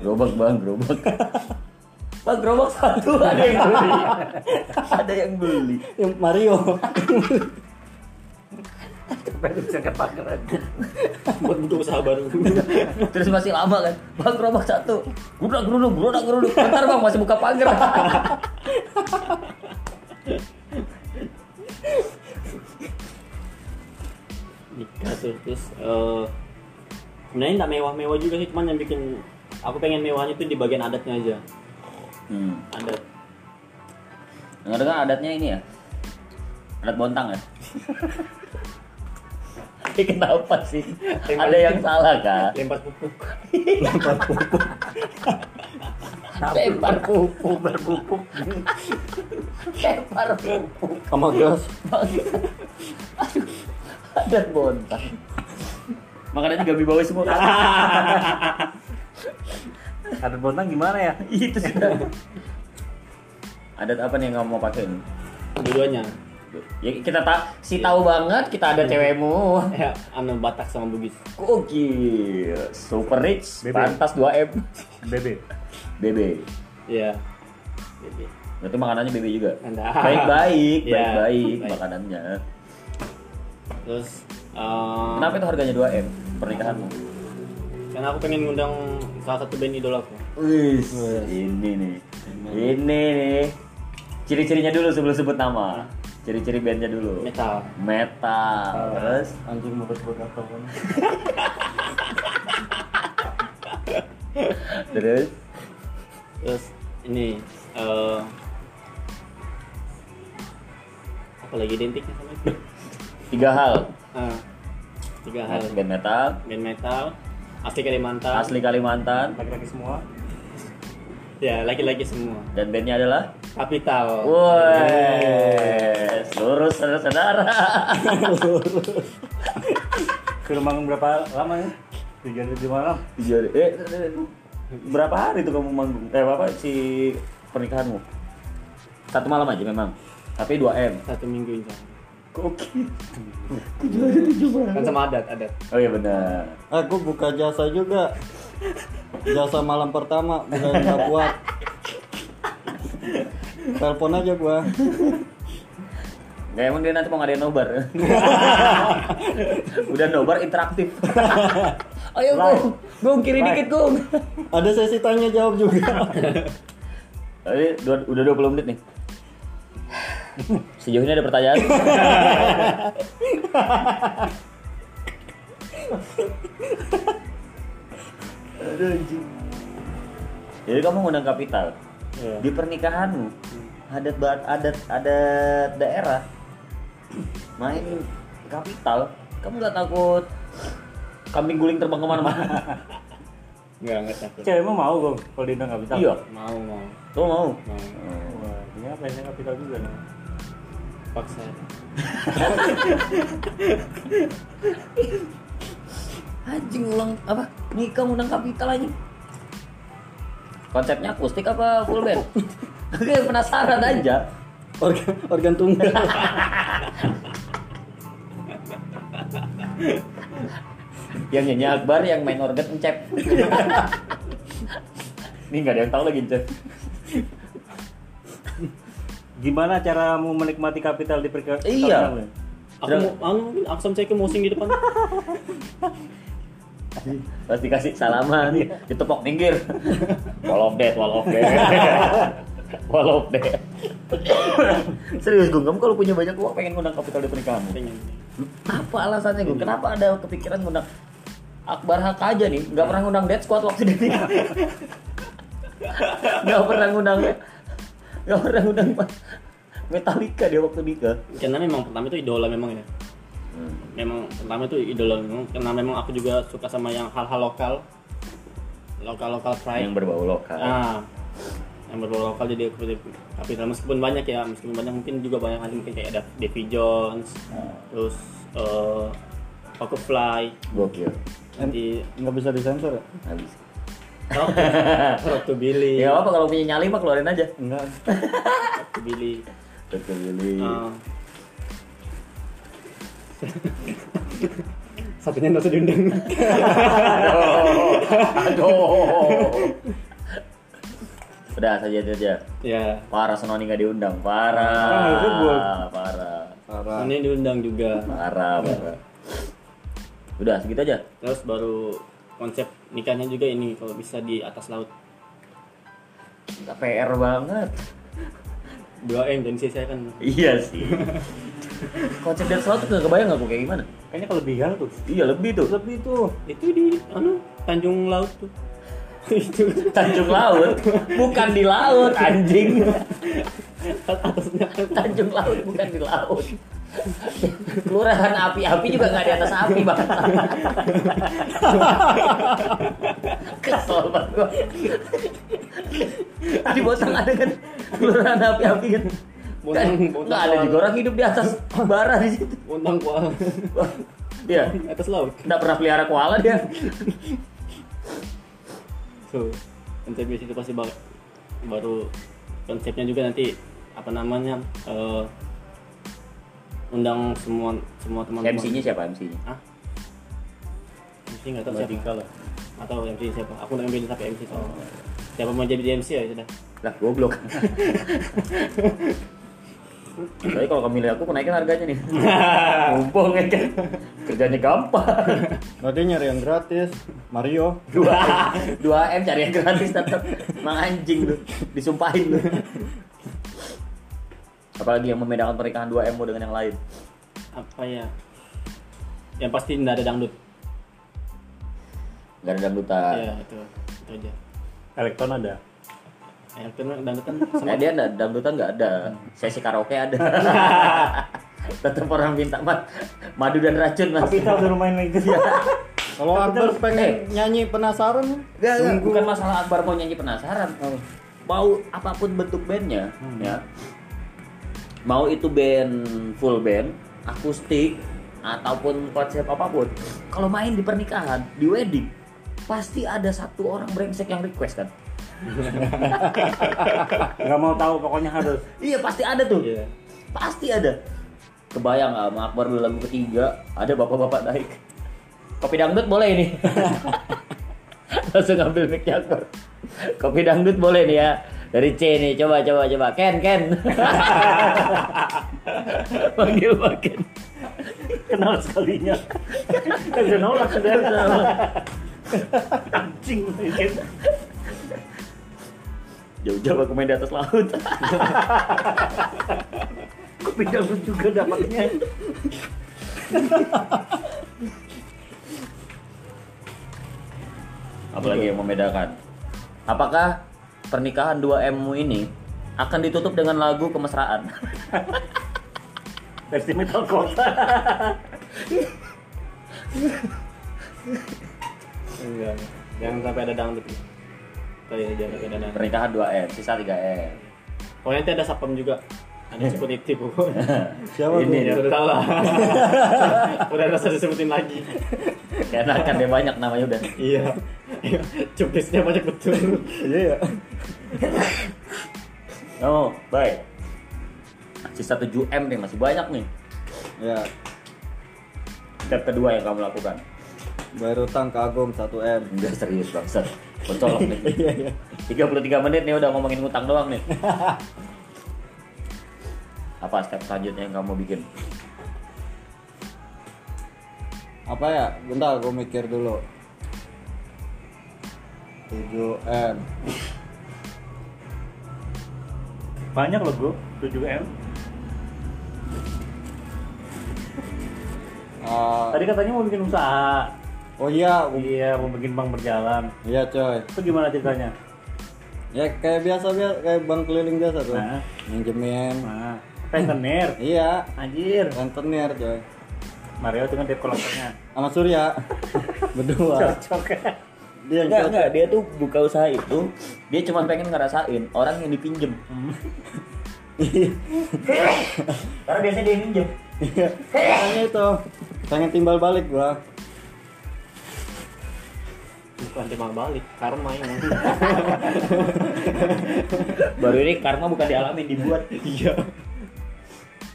gerobak bang, gerobak. Bang, gerobak satu ada yang beli. ada yang beli. Mario. Supaya bisa kepakeran. buat butuh usaha baru. Terus masih lama kan. Bang, gerobak satu. Geruduk, geruduk, geruduk, geruduk. Bentar bang, masih buka pagar. nikah tuh terus eh sebenarnya nggak mewah-mewah juga sih cuman yang bikin aku pengen mewahnya tuh di bagian adatnya aja Hmm. adat Dengar dengar adatnya ini ya? Adat bontang ya? Tapi kenapa sih? Ada yang salah kah? lempar pupuk Lempar pupuk, berpupuk. Lempar pupuk. Sama gas. Aduh, adat bontang. Makanya juga bawah semua kan? Adat bontang gimana ya? Itu sudah. Adat apa nih yang kamu mau pakai dua-duanya Ya kita tak si tahu banget kita ada cewekmu. ya anu Batak sama Bugis Gokil, super rich, BB. pantas 2M. BB. BB. ya Jadi, Berarti makanannya BB juga. Anda. Baik-baik, Ya, baik-baik baik. makanannya. terus eh, Kenapa itu harganya 2M pernikahanmu? karena aku pengen ngundang salah satu band idolaku Wih, ini nih. Ini nih. Ciri-cirinya dulu sebelum sebut nama. Ciri-ciri bandnya dulu. metal. Metal. Terus? Anjing gua gatal kan. terus? Terus ini eh apa lagi identiknya sama itu? Tiga hal. Ah, tiga hal. Band metal, band metal. Asli Kalimantan. Asli Kalimantan, Laki-laki semua. ya laki-laki semua. Dan bandnya adalah kapital Woi, seluruh saudara-saudara. Manggung berapa lama ya? Tiga hari di malam. Jadi, eh, berapa hari tuh kamu manggung? Eh, apa si pernikahanmu? Satu malam aja memang. Tapi 2 M. satu minggu insya Allah. Oke. kan sama adat adat Oh iya benar. Aku buka jasa juga. Jasa malam pertama, udah nggak kuat. Telepon aja gua. Nggak emang dia nanti mau ngadain nobar. Udah nobar interaktif. Ayo Gung, Gung kiri Live. dikit Gung. Ada sesi tanya jawab juga. Tadi dua- udah 20 menit nih. Sejauh ini ada pertanyaan? Jadi kamu ngundang kapital Iya. di pernikahanmu adat adat adat daerah main kapital kamu nggak takut? Kambing guling terbang ke mana-mana. Nggak nggak takut. Cewekmu mau gong kalau diundang kapital? iya. Mau mau. Lo mau? Mau. Wah, ini apa ya kapital juga nih? paksa. Anjing ulang apa? Nikah undang kapital aja Konsepnya akustik apa full band? Kayak penasaran aja. organ organ tunggal Yang nyanyi Akbar, yang main organ encep. Ini nggak ada yang tahu lagi encep. Gimana caramu menikmati kapital di perka? Iya. Aku mau, mungkin aku sama cewek mosing di depan. Pas dikasih salaman, ditepok minggir. Wall of death, wall of death. wall of death. Serius gue, kamu kalau punya banyak uang pengen ngundang kapital di pernikahanmu? Pengen. Apa alasannya gue? Kenapa ada kepikiran ngundang Akbar Hak aja nih? Nggak pernah ngundang Dead Squad waktu nikah. Nggak pernah ngundang Nggak pernah ngundang Metallica dia waktu nikah. Karena memang pertama itu idola memang ya. Memang pertama itu idola memang karena memang aku juga suka sama yang hal-hal lokal. Lokal lokal pride. Yang berbau lokal. Ah, yang berbau lokal jadi aku kapital meskipun banyak ya meskipun banyak mungkin juga banyak hal mungkin kayak ada Davy Jones terus eh Pocket Fly Gokil. nanti nggak bisa disensor ya Habis. Rock to, Rock to Billy Ya apa kalau punya nyali mah keluarin aja. enggak Rock to Billy Betul Billy. Ah. Satunya nggak usah diundang Aduh. Udah saja saja. ya Parah Sononi nggak diundang. Ah, Parah. itu gua. Parah. parah ini diundang juga Parah, parah. Udah segitu aja. terus baru konsep nikahnya juga ini kalau bisa di atas laut Nggak PR banget. 2 m dan saya kan Iya sih. Konsep dan selalu tuh nggak kebayang aku kayak gimana. Kayaknya kelebihan tuh. Iya lebih tuh. Lebih tuh. itu di anu Tanjung Laut tuh itu Tanjung Laut, bukan di laut anjing. atasnya Tanjung Laut bukan di laut. Kelurahan api-api juga nggak di atas api bang. Kesel banget gua. Di Botang ada kan kelurahan api-api kan. Botang nggak ada juga orang hidup di atas bara di situ. undang kuala Iya, atas laut nggak pernah pelihara koala dia. so konsepnya situ pasti baru, baru konsepnya juga nanti apa namanya eh, undang semua semua teman-teman MC-nya siapa MC-nya? ah MC nggak tahu siapa lah. atau MC siapa aku nggak ambil sampai MC soalnya siapa mau jadi MC ya sudah Lah goblok. Tapi kalau kamu milih aku kenaikin harganya nih. Mumpung ya kan. Kerjanya gampang. berarti nyari yang gratis Mario Dua, dua M cari yang gratis tetap. Mang anjing lu. Disumpahin lu. Apalagi yang membedakan pernikahan 2M dengan yang lain. apa ya yang pasti nggak ada dangdut Gak ada dangdutan. ya itu itu aja Elektron ada. Ya itu dangdutan Eh sama dia ada, dangdutan nggak ada. Sesi karaoke ada. Tetap orang minta mat, madu dan racun mas. Kapital udah lumayan lagi. kalau Akbar pengen Eh. nyanyi penasaran Gak, gak, Tunggu. bukan masalah Akbar mau nyanyi penasaran. Oh. Mau apa pun bentuk bandnya, ya. Mau itu band full band, akustik, ataupun konsep apa pun. Kalau main di pernikahan, di wedding, pasti ada satu orang brengsek yang request kan. Gak mau tahu pokoknya harus. Iya pasti ada tuh, Iya. pasti ada. Kebayang nggak sama Akbar dulu lagu ketiga, ada bapak-bapak naik. Kopi dangdut boleh ini. Langsung ngambil mic Akbar. Kopi dangdut boleh nih ya. Dari C nih, coba coba coba. Ken Ken. Panggil Pak Ken. Kenal sekalinya. Kan udah nolak sudah. Anjing. Jauh-jauh aku main di atas laut. Kopi dangdut juga dapatnya. Apalagi yang membedakan. Apakah pernikahan 2M-mu ini akan ditutup dengan lagu kemesraan? Versi metal kota. enggak jangan sampai ada dangdut oh Pernikahan 2M, sisa 3M. pokoknya nanti ada sapem juga ada security pokoknya siapa Ini tuh ya udah tahu lah udah rasa disebutin lagi Keenakan dia banyak namanya udah. Iya. Cuplisnya banyak betul. Iya ya. Oh, baik. Sisa 7 M nih masih banyak nih. Ya. Step kedua yang kamu lakukan. Bayar utang ke Agung 1 M. Enggak serius bangsat. Nih. Iya iya. 33 menit nih udah ngomongin utang doang nih. Apa step selanjutnya yang kamu bikin? Apa ya? Bentar, gue mikir dulu. 7 M. Banyak loh bro, 7M. Ah, Tadi katanya mau bikin usaha. Oh iya, Iya, mau bikin bank berjalan. iya coy. Itu gimana ceritanya? Ya kayak biasa biasa kayak bank keliling biasa tuh. Nah. Minjemin. Nah, rentenir. Iya, Anjir. rentenir coy. Mario kan debt collector-nya. Sama Surya. Berdua. Cocok. Dia Enggak, cocok. enggak, dia tuh buka usaha itu dia cuma pengen ngerasain orang yang dipinjem. Karena biasanya dia yang minjem. Iya. Makanya itu. Pengen timbal balik gua. Bukan timbal balik, karma emang. Baru ini karma bukan dialami dibuat. Iya.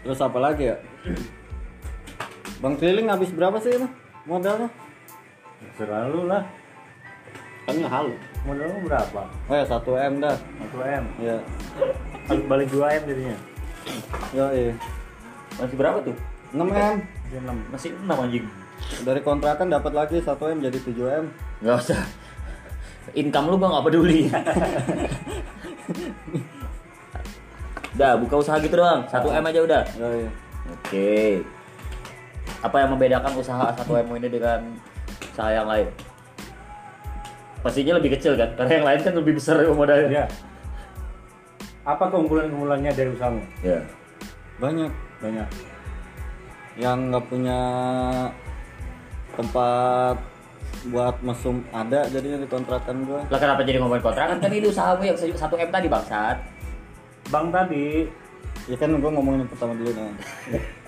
Terus apa lagi ya? Bang keliling habis berapa sih itu modalnya? Selalu lah. Kan halu. Modalnya berapa? Oh ya 1 M dah. 1M. Iya. Harus balik 2M jadinya. Yo iya. Masih berapa tuh? 6 M. Jadi 6. Masih 6 anjing. Dari kontrakan dapat lagi 1 M jadi 7 M. Enggak usah. Income lu bang nggak peduli. udah buka usaha gitu doang. 1 M aja udah. Yo iya. Oke. Apa yang membedakan usaha 1 M ini dengan usaha yang lain? Pastinya lebih kecil kan? Karena yang lain kan lebih besar modalnya. Ya. Apa keunggulan-keunggulannya dari usahamu? Ya. Banyak Banyak. yang nggak punya tempat buat mesum ada jadinya di kontrakan gua. Lah kenapa jadi ngomongin kontrakan? Kan ini usahamu yang 1 M tadi bangsat. Bang tadi Ya kan gua ngomongin yang pertama dulu nah.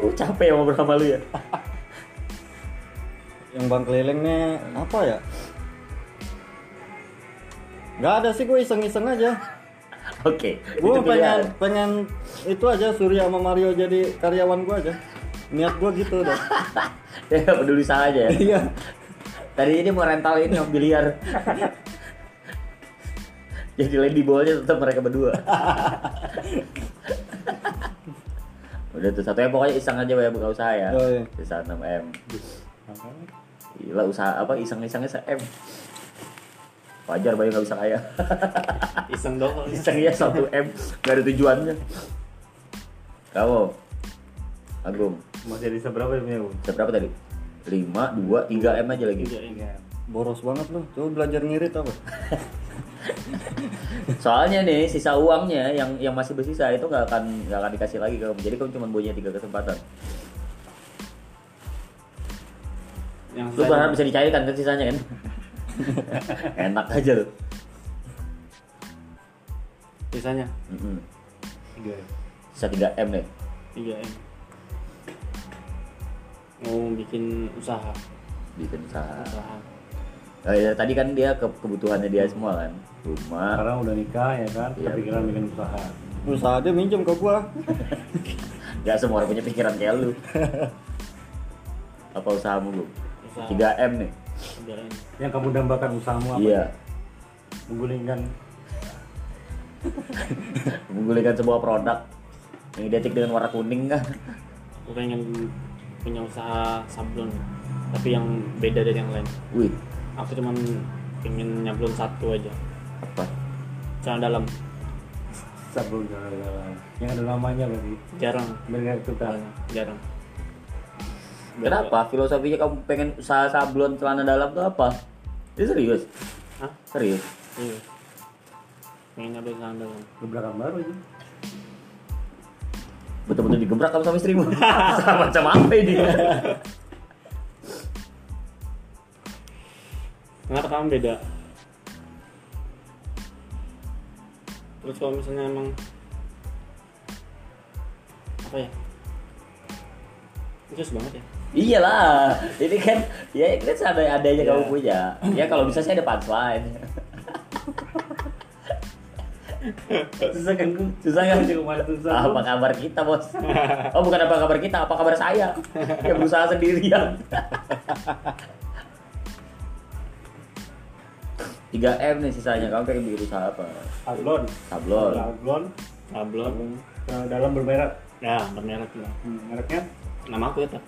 Uh, capek ya ngobrol sama lu ya. Yang bang keliling nih apa ya? Gak ada sih gue iseng-iseng aja. Oke. Gue itu pengen pengen itu aja Surya sama Mario jadi karyawan gue aja. Niat gue gitu dah. ya peduli saja ya. Iya. Tadi ini mau rental ini yang biliar. Jadi lady ballnya tetap mereka berdua. Udah tuh satu M pokoknya iseng aja ya buka usaha ya. Oh, iya. Bisa 6 M. Gila usaha apa iseng-isengnya se M. Wajar bayu nggak bisa kaya. Iseng doang. iseng ya 1 M nggak ada tujuannya. Kamu Agung, masih ada seberapa ya punya Bu? seberapa tadi? 5, 2, 3 M aja lagi. Iya, iya. Boros banget lu. Coba belajar ngirit apa? Soalnya nih sisa uangnya yang yang masih bersisa itu nggak akan nggak akan dikasih lagi ke kamu. Jadi kamu cuma punya tiga kesempatan. Yang Lu berharap bisa dicairkan kan sisanya kan? Enak aja lu. sisanya Mm-mm. Tiga. Sisa 3 M deh. 3 M. Mau bikin usaha. Bikin usaha. Usaha. Oh, ya, tadi kan dia ke kebutuhannya dia semua kan. Rumah. Sekarang udah nikah ya kan, Iya, kepikiran bikin usaha. Usaha dia minjem ke gua. Gak semua orang punya pikiran kayak lu. Apa usahamu lu? Usaha. 3 M nih. 3 M. Yang kamu dambakan usahamu apa? Iya. Menggulingkan Menggulingkan sebuah produk yang identik dengan warna kuning kan. Aku pengen punya usaha sablon tapi yang beda dari yang lain. Wih, Aku cuman pengen nyablon satu aja. apa? Celana dalam sabun jalan-jalan. Yang ada namanya berarti. jarang. Mereka itu kan. Jarang. Kenapa? Filosofinya kamu pengen usaha sablon celana dalam tuh apa? Ini serius? Hah? Serius? Iya. Pengen nyablon celana dalam. Gebrakan baru aja. Betul-betul digebrak kamu sama istrimu? sama macam apa ini? Kenapa kamu beda? Terus kalau misalnya emang apa ya? Khusus banget ya. Iyalah, ini kan ya ini kan ada adanya kamu Iya. punya. Ya kalau bisa sih ada punchline. susah kan susah kan rumah susah? Apa kabar kita bos? Oh bukan apa kabar kita, apa kabar saya? Yang berusaha sendirian. 3 M nih sisanya, kamu pengen bikin usaha apa? sablon Sablon. sablon Sablon. eh, dalam bermerek Ya, bermerek lah. Hmm, mereknya Nama aku itu.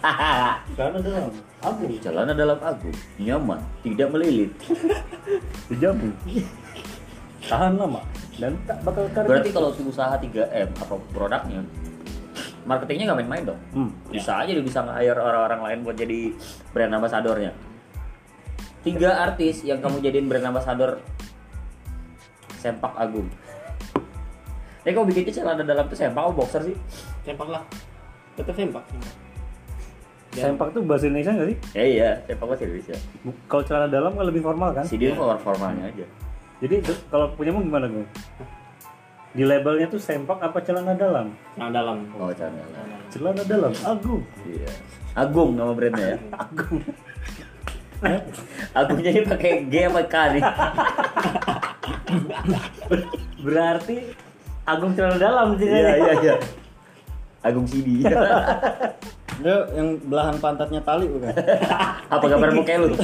karena dalam abu Celana dalam agung, nyaman, tidak melilit. dijamu tahan lama dan tak bakal karya Berarti kalau usaha 3M apa produknya, marketingnya nggak main-main dong. hmm. Bisa aja dia bisa nge-hire orang-orang lain buat jadi brand ambassadornya. Tiga artis yang kamu jadiin brand ambassador Sempak Agung. Eh kau bikinnya celana dalam tuh sempak atau boxer sih? Sempak lah. Tetap sempak. Ya. sempak tuh bahasa Indonesia nggak sih Ya iya, sempak bahasa Indonesia. Kalau celana dalam kan lebih formal kan Si dia formal formalnya aja. Jadi kalau punyamu gimana gue di labelnya tuh sempak apa celana dalam Yang dalam. Oh celana dalam. celana dalam agung Iya. Agung nama brandnya ya. agung Agungnya ini pakai G apa K nih? berarti agung celana dalam sih Iya iya iya. Agung CD. Dia yang belahan pantatnya tali bukan? apa kabar muka lu?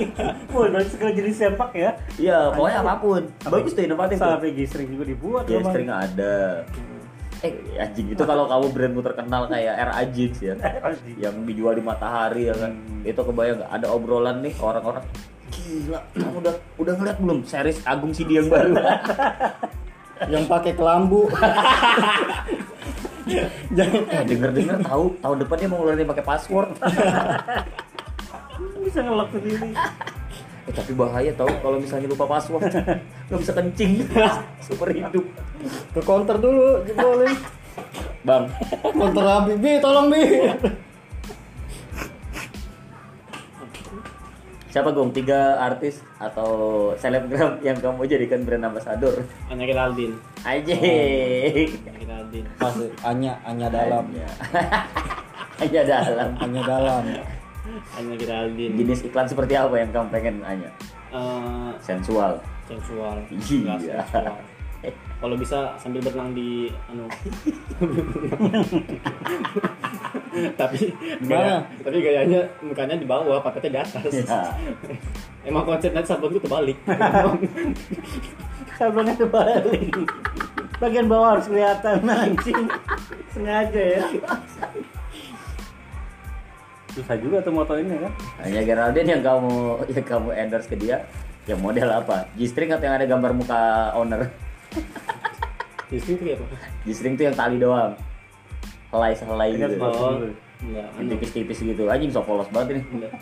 Wah, berarti sekali jadi sempak ya Iya, pokoknya apa pun. Bagus tuh inovatif. sampai G-string juga dibuat Ya string ada. Eh anjing itu kalau kamu brandmu terkenal kayak RA Jeans ya, Anjing. yang dijual di Matahari ya kan, itu kebayang nggak ada obrolan nih orang-orang gila kamu udah udah ngeliat belum series Agung Sidi yang baru yang pakai kelambu. Jangan. Denger denger tahu tahun depan dia mau ngeluarin pakai password. Bisa ngelok sendiri. Eh, tapi bahaya tahu kalau misalnya lupa password nggak bisa kencing. Super hidup. Ke counter dulu jebolin. bang. Counter Habib, Bi, tolong Bi. Siapa gong tiga artis atau selebgram yang kamu jadikan brand ambassador Hanya Geraldine. aja Hanya Geraldine. Pasti Anya, Anya dalam. hanya dalam Anya dalam. Hanya Geraldine. jenis iklan seperti apa yang kamu pengen Anya Eh, sensual sensual. Iya. Nggak sensual. Kalau bisa sambil berenang di anu. tapi gaya- tapi gayanya mukanya di bawah, paketnya di atas. ya. Emang konsepnya sabun itu terbalik. sablonnya terbalik bagian bawah harus kelihatan anjing sengaja ya susah juga tuh moto ini kan hanya Geraldine yang kamu yang kamu endorse ke dia yang model apa G-string atau yang ada gambar muka owner Tuh kayak apa? G-string tuh yang tali doang helai helai Ini harus gitu masuk. Oh, dulu. enggak, yang tipis-tipis gitu anjing sok polos banget ini Enggak,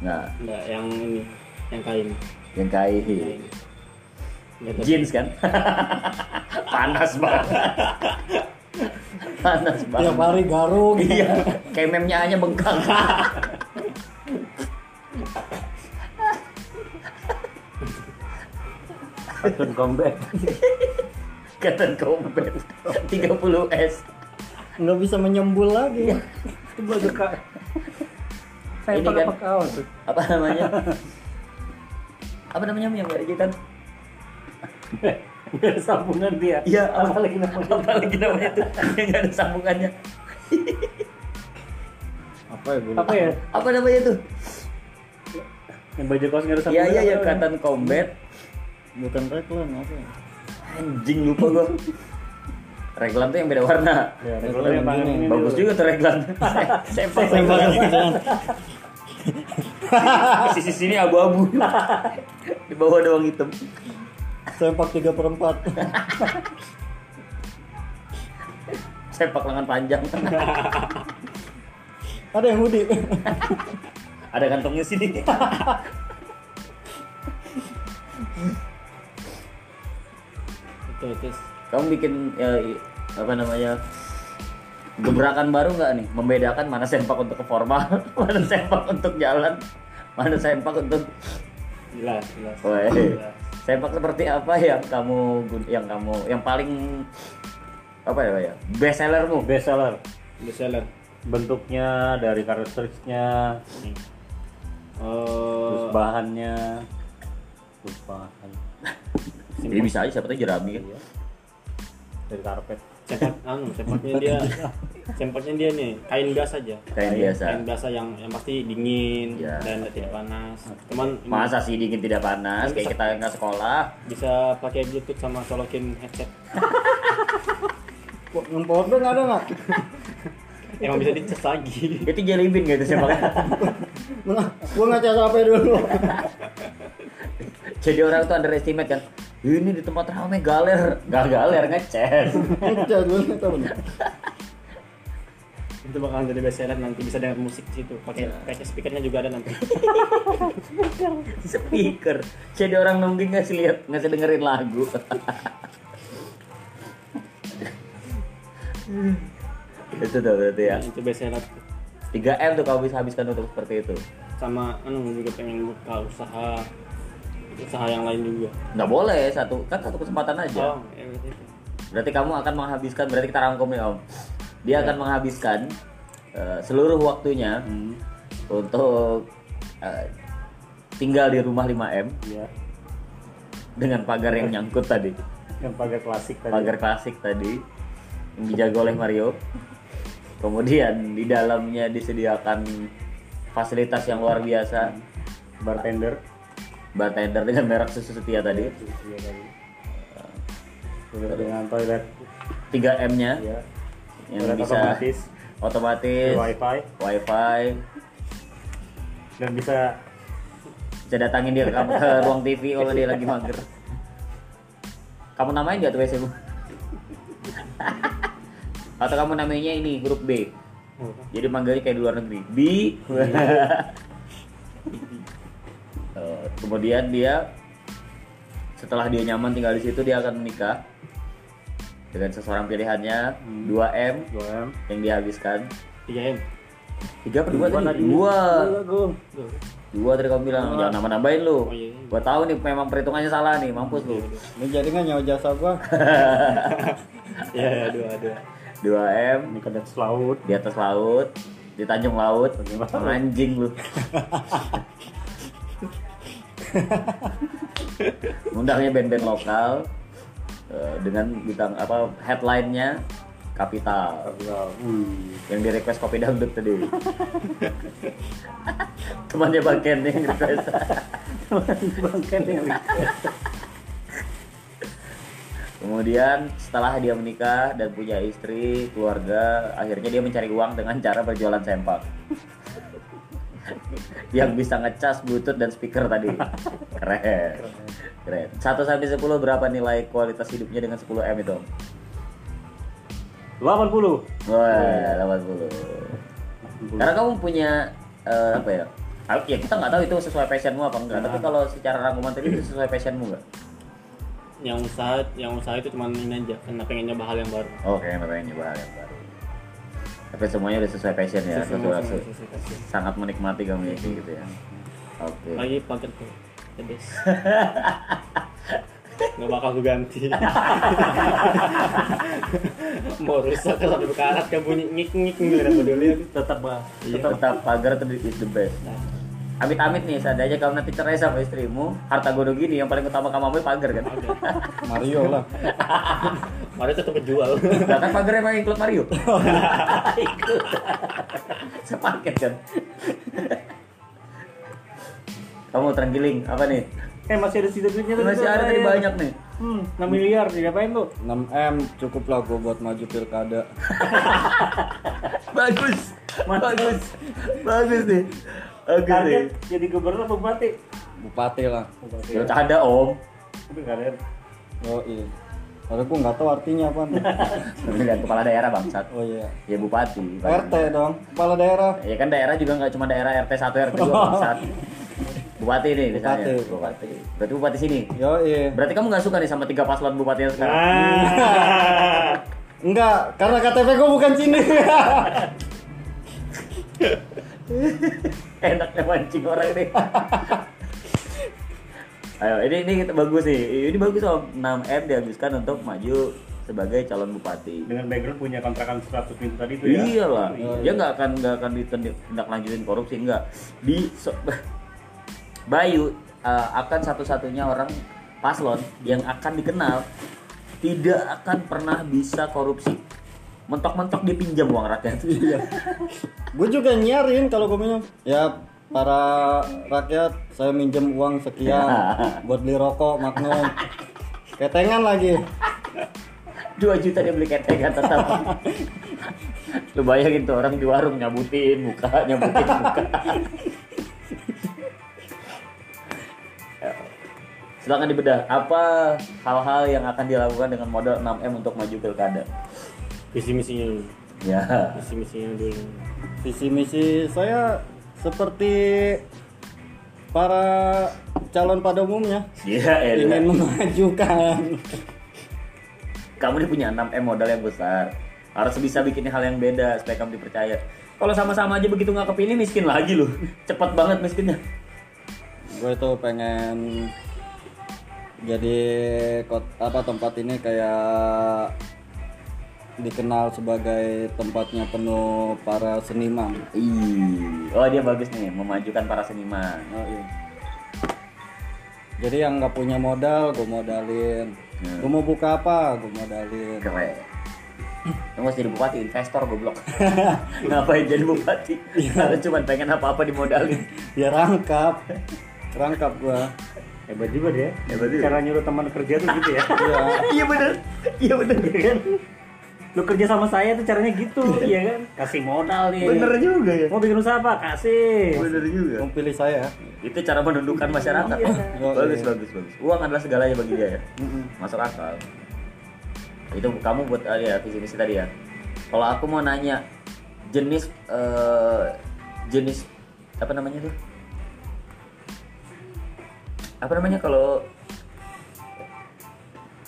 nah enggak, yang ini, yang kain. yang kain Kain. Enggak, tapi- jeans kan panas banget panas Tiap banget hari garuk. iya kayak memnya hanya bengkak Akun combat. Kata combat. 30 s. Nggak bisa menyembul lagi. itu baju kak saya Ini pakai kan- pakai kaos tuh. apa namanya? Apa namanya yang nggak kan nggak ada sambungan dia. Iya apa lagi namanya? apa lagi namanya tuh yang nggak ada sambungannya. Apa ya, Bu? apa ya? Apa namanya tuh yang baju kaos nggak ada iya sambungan iya. ya apa namanya? katan combat Bukan reklam apa? Ya? anjing lupa gua. Reglan tuh yang beda warna. Ya Reglan yang ini bagus dulu. juga tuh reglan sepak Sempak reglan sisi sini abu-abu. Di bawah doang hitam. Sempak 3 per 4 sepak lengan panjang. Ada yang hoodie ada kantongnya sini Itu. kamu bikin ya, apa namanya gebrakan baru nggak nih membedakan mana sempak untuk ke formal mana sempak untuk jalan mana sempak untuk Jelas, jelas. Weh. Jelas. sempak seperti apa yang kamu yang kamu yang paling apa ya ya best sellermu best seller best seller bentuknya dari karakteristiknya terus Eh, bahannya terus bahan Jadi bisa aja siapa tahu jerami kan. iya. dari karpet sempat anu sempatnya dia sempatnya dia nih kain biasa aja Kain biasa. kain biasa yang yang pasti dingin Ya. dan tidak panas cuman Masa sih dingin tidak panas kayak kita nggak sekolah. bisa pakai bluetooth sama colokin headset Kok yang powerbank ada nggak? emang bisa dicas lagi Itu jelly bean gitu sih makanya. Nah, gua ngecas HP dulu. Jadi orang tuh underestimate kan. Ini di tempat ramai galer, gak galer. Ngecas gua nggak tahu itu bakalan jadi best seller nanti bisa dengar musik di situ pakai pakai speakernya juga ada nanti Speaker. Jadi orang nungging ngasih lihat, ngasih dengerin lagu. itu tuh berarti ya. itu best seller 3 M tuh kamu bisa habiskan untuk seperti itu. sama anu juga pengen buka usaha usaha yang lain juga Nggak boleh satu kan satu kesempatan aja. oh ya berarti itu. Berarti kamu akan menghabiskan, berarti kita rangkum nih om. Dia akan menghabiskan eh, seluruh waktunya hmm. untuk eh, tinggal di rumah 5M iya dengan pagar yang nyangkut tadi. yang pagar klasik tadi Pagar klasik tadi yang dijaga oleh Mario. Kemudian di dalamnya disediakan fasilitas yang luar biasa. bartender Bartender dengan merek susu setia tadi. iya tadi Toilet dengan toilet 3M-nya ya yang toilet bisa otomatis otomatis, wifi wifi, dan bisa bisa datangin dia ke, ke ruang TV kalau dia lagi mager. Kamu namain gak tuh WC bu? Atau kamu namanya ini huruf B? Jadi manggilnya kayak di luar negeri. B. Eh, kemudian dia setelah dia nyaman tinggal di situ dia akan menikah dengan seseorang pilihannya 2M 2M yang dihabiskan. 3 m Tiga apa dua tadi? tadi. Dua. Gong. Dua tadi kamu bilang jangan nama nambahin lu. Oh, iya, iya. Gua tahu nih memang perhitungannya salah nih, mampus lu. Ini jadi nggak nyawa jasa gua. ya ya dua dua 2 M ini ke atas laut di atas laut, di Tanjung Laut. Tanjung Laut. Anjing lu. Undangnya band-band lokal eh, dengan bintang apa headline-nya Kapital Wih. yang di request kopi dangdut tadi. Temannya Bang Ken yang request. Bangken yang Kemudian setelah dia menikah dan punya istri, keluarga, akhirnya dia mencari uang dengan cara berjualan sempak. yang bisa ngecas bluetooth dan speaker tadi. Keren. Keren. 1 sampai 10 berapa nilai kualitas hidupnya dengan 10 M itu? 80 Wah, 80. Karena kamu punya eh, apa ya? Ya kita nggak tahu itu sesuai passionmu apa enggak. Tapi kalau secara rangkuman tadi itu sesuai passionmu nggak? yang usaha yang usaha itu cuma ini aja karena pengen nyoba hal yang baru Oke, okay, pengen nyoba hal yang baru. Tapi semuanya udah sesuai passion ya, Sesuai- sesuai, sesuai- sesuai passion. sangat menikmati kamu itu gitu ya. Oke. lagi pagar tuh the best nggak bakal gue ganti mau rusak kalau sampai bekarat kan bunyi ngik ngik nggak ada peduli tetap Tetap pagar itu is the best. Amit-amit nih, seandainya kamu nanti cerai sama istrimu, harta gono gini yang paling utama kamu ambil pagar kan? Mario lah. Mario tetap kejual Nah, kan pagar emang include Mario. Ikut. Sepaket kan. kamu terenggiling apa nih? eh masih ada sisa duitnya tadi Masih tuh, ada tadi eh. banyak nih. hmm 6 miliar diapain tuh 6M cukup lah gua buat maju pilkada. Bagus. Bagus. Bagus nih. Target nih. jadi gubernur apa bupati Bupati lah. bupati Ya ada om. tapi nggak ada Oh iya. Tapi gua nggak tahu artinya apa. Pemilihan kepala daerah bangsat. Oh iya. Ya bupati. RT dong, kepala daerah. Ya kan daerah juga nggak cuma daerah RT 1 RT 2 bangsat. Bupati nih misalnya. Bupati. Bupati. Berarti bupati sini. Yo iya. Berarti kamu nggak suka nih sama tiga paslon bupati yang sekarang? ah Enggak, karena KTP gua bukan sini. Enaknya mancing orang ini. Ayo, ini ini kita bagus nih. Ini bagus om. 6 M dihabiskan untuk maju sebagai calon bupati. dengan background punya kontrakan 100 pintu tadi itu ya Iya lah, dia nggak akan nggak akan ditindak lanjutin korupsi enggak. Di so- Bayu uh, akan satu-satunya orang paslon yang akan dikenal tidak akan pernah bisa korupsi. Mentok-mentok dipinjam uang rakyat. Iya. gue juga nyarin kalau gue minjem ya para rakyat saya minjem uang sekian buat beli rokok magnum ketengan lagi 2 juta dia beli ketengan tetap. Lu bayangin tuh orang di warung nyabutin muka, nyabutin muka. Silakan dibedah. Apa hal-hal yang akan dilakukan dengan modal 6M untuk maju pilkada? Visi misinya dulu Ya. visi misinya dulu visi misi saya seperti para calon pada umumnya Iya, ingin elah. memajukan Kamu ini punya 6M modal yang besar. Harus bisa bikin hal yang beda supaya kamu dipercaya. Kalau sama-sama aja begitu nggak kepilih miskin lagi loh. Cepat banget miskinnya. gue tuh pengen jadi kot apa tempat ini kayak dikenal sebagai tempatnya penuh para seniman Ih, oh dia bagus nih memajukan para seniman. Oh, iya. jadi yang nggak punya modal gue modalin Hmm. gue mau buka apa gue modalin Keren. Lu harus jadi bupati, investor goblok. Ngapain jadi bupati? Kalau cuma pengen apa-apa dimodalin. biar rangkap rangkap gua hebat juga dia Hebat juga. cara nyuruh teman kerja tuh gitu ya iya iya bener. Iya bener. kan lu kerja sama saya tuh caranya gitu ya kan kasih modal nih Bener juga ya. mau bikin usaha apa kasih Bener juga. mau pilih saya Itu cara menundukkan masyarakat. Iya. bagus, bagus, bagus. Uang adalah segalanya bagi dia ya. Masuk akal. Itu kamu buat ah, ya visi misi tadi ya. Kalau aku mau nanya jenis eh, jenis apa namanya tuh? Apa namanya kalau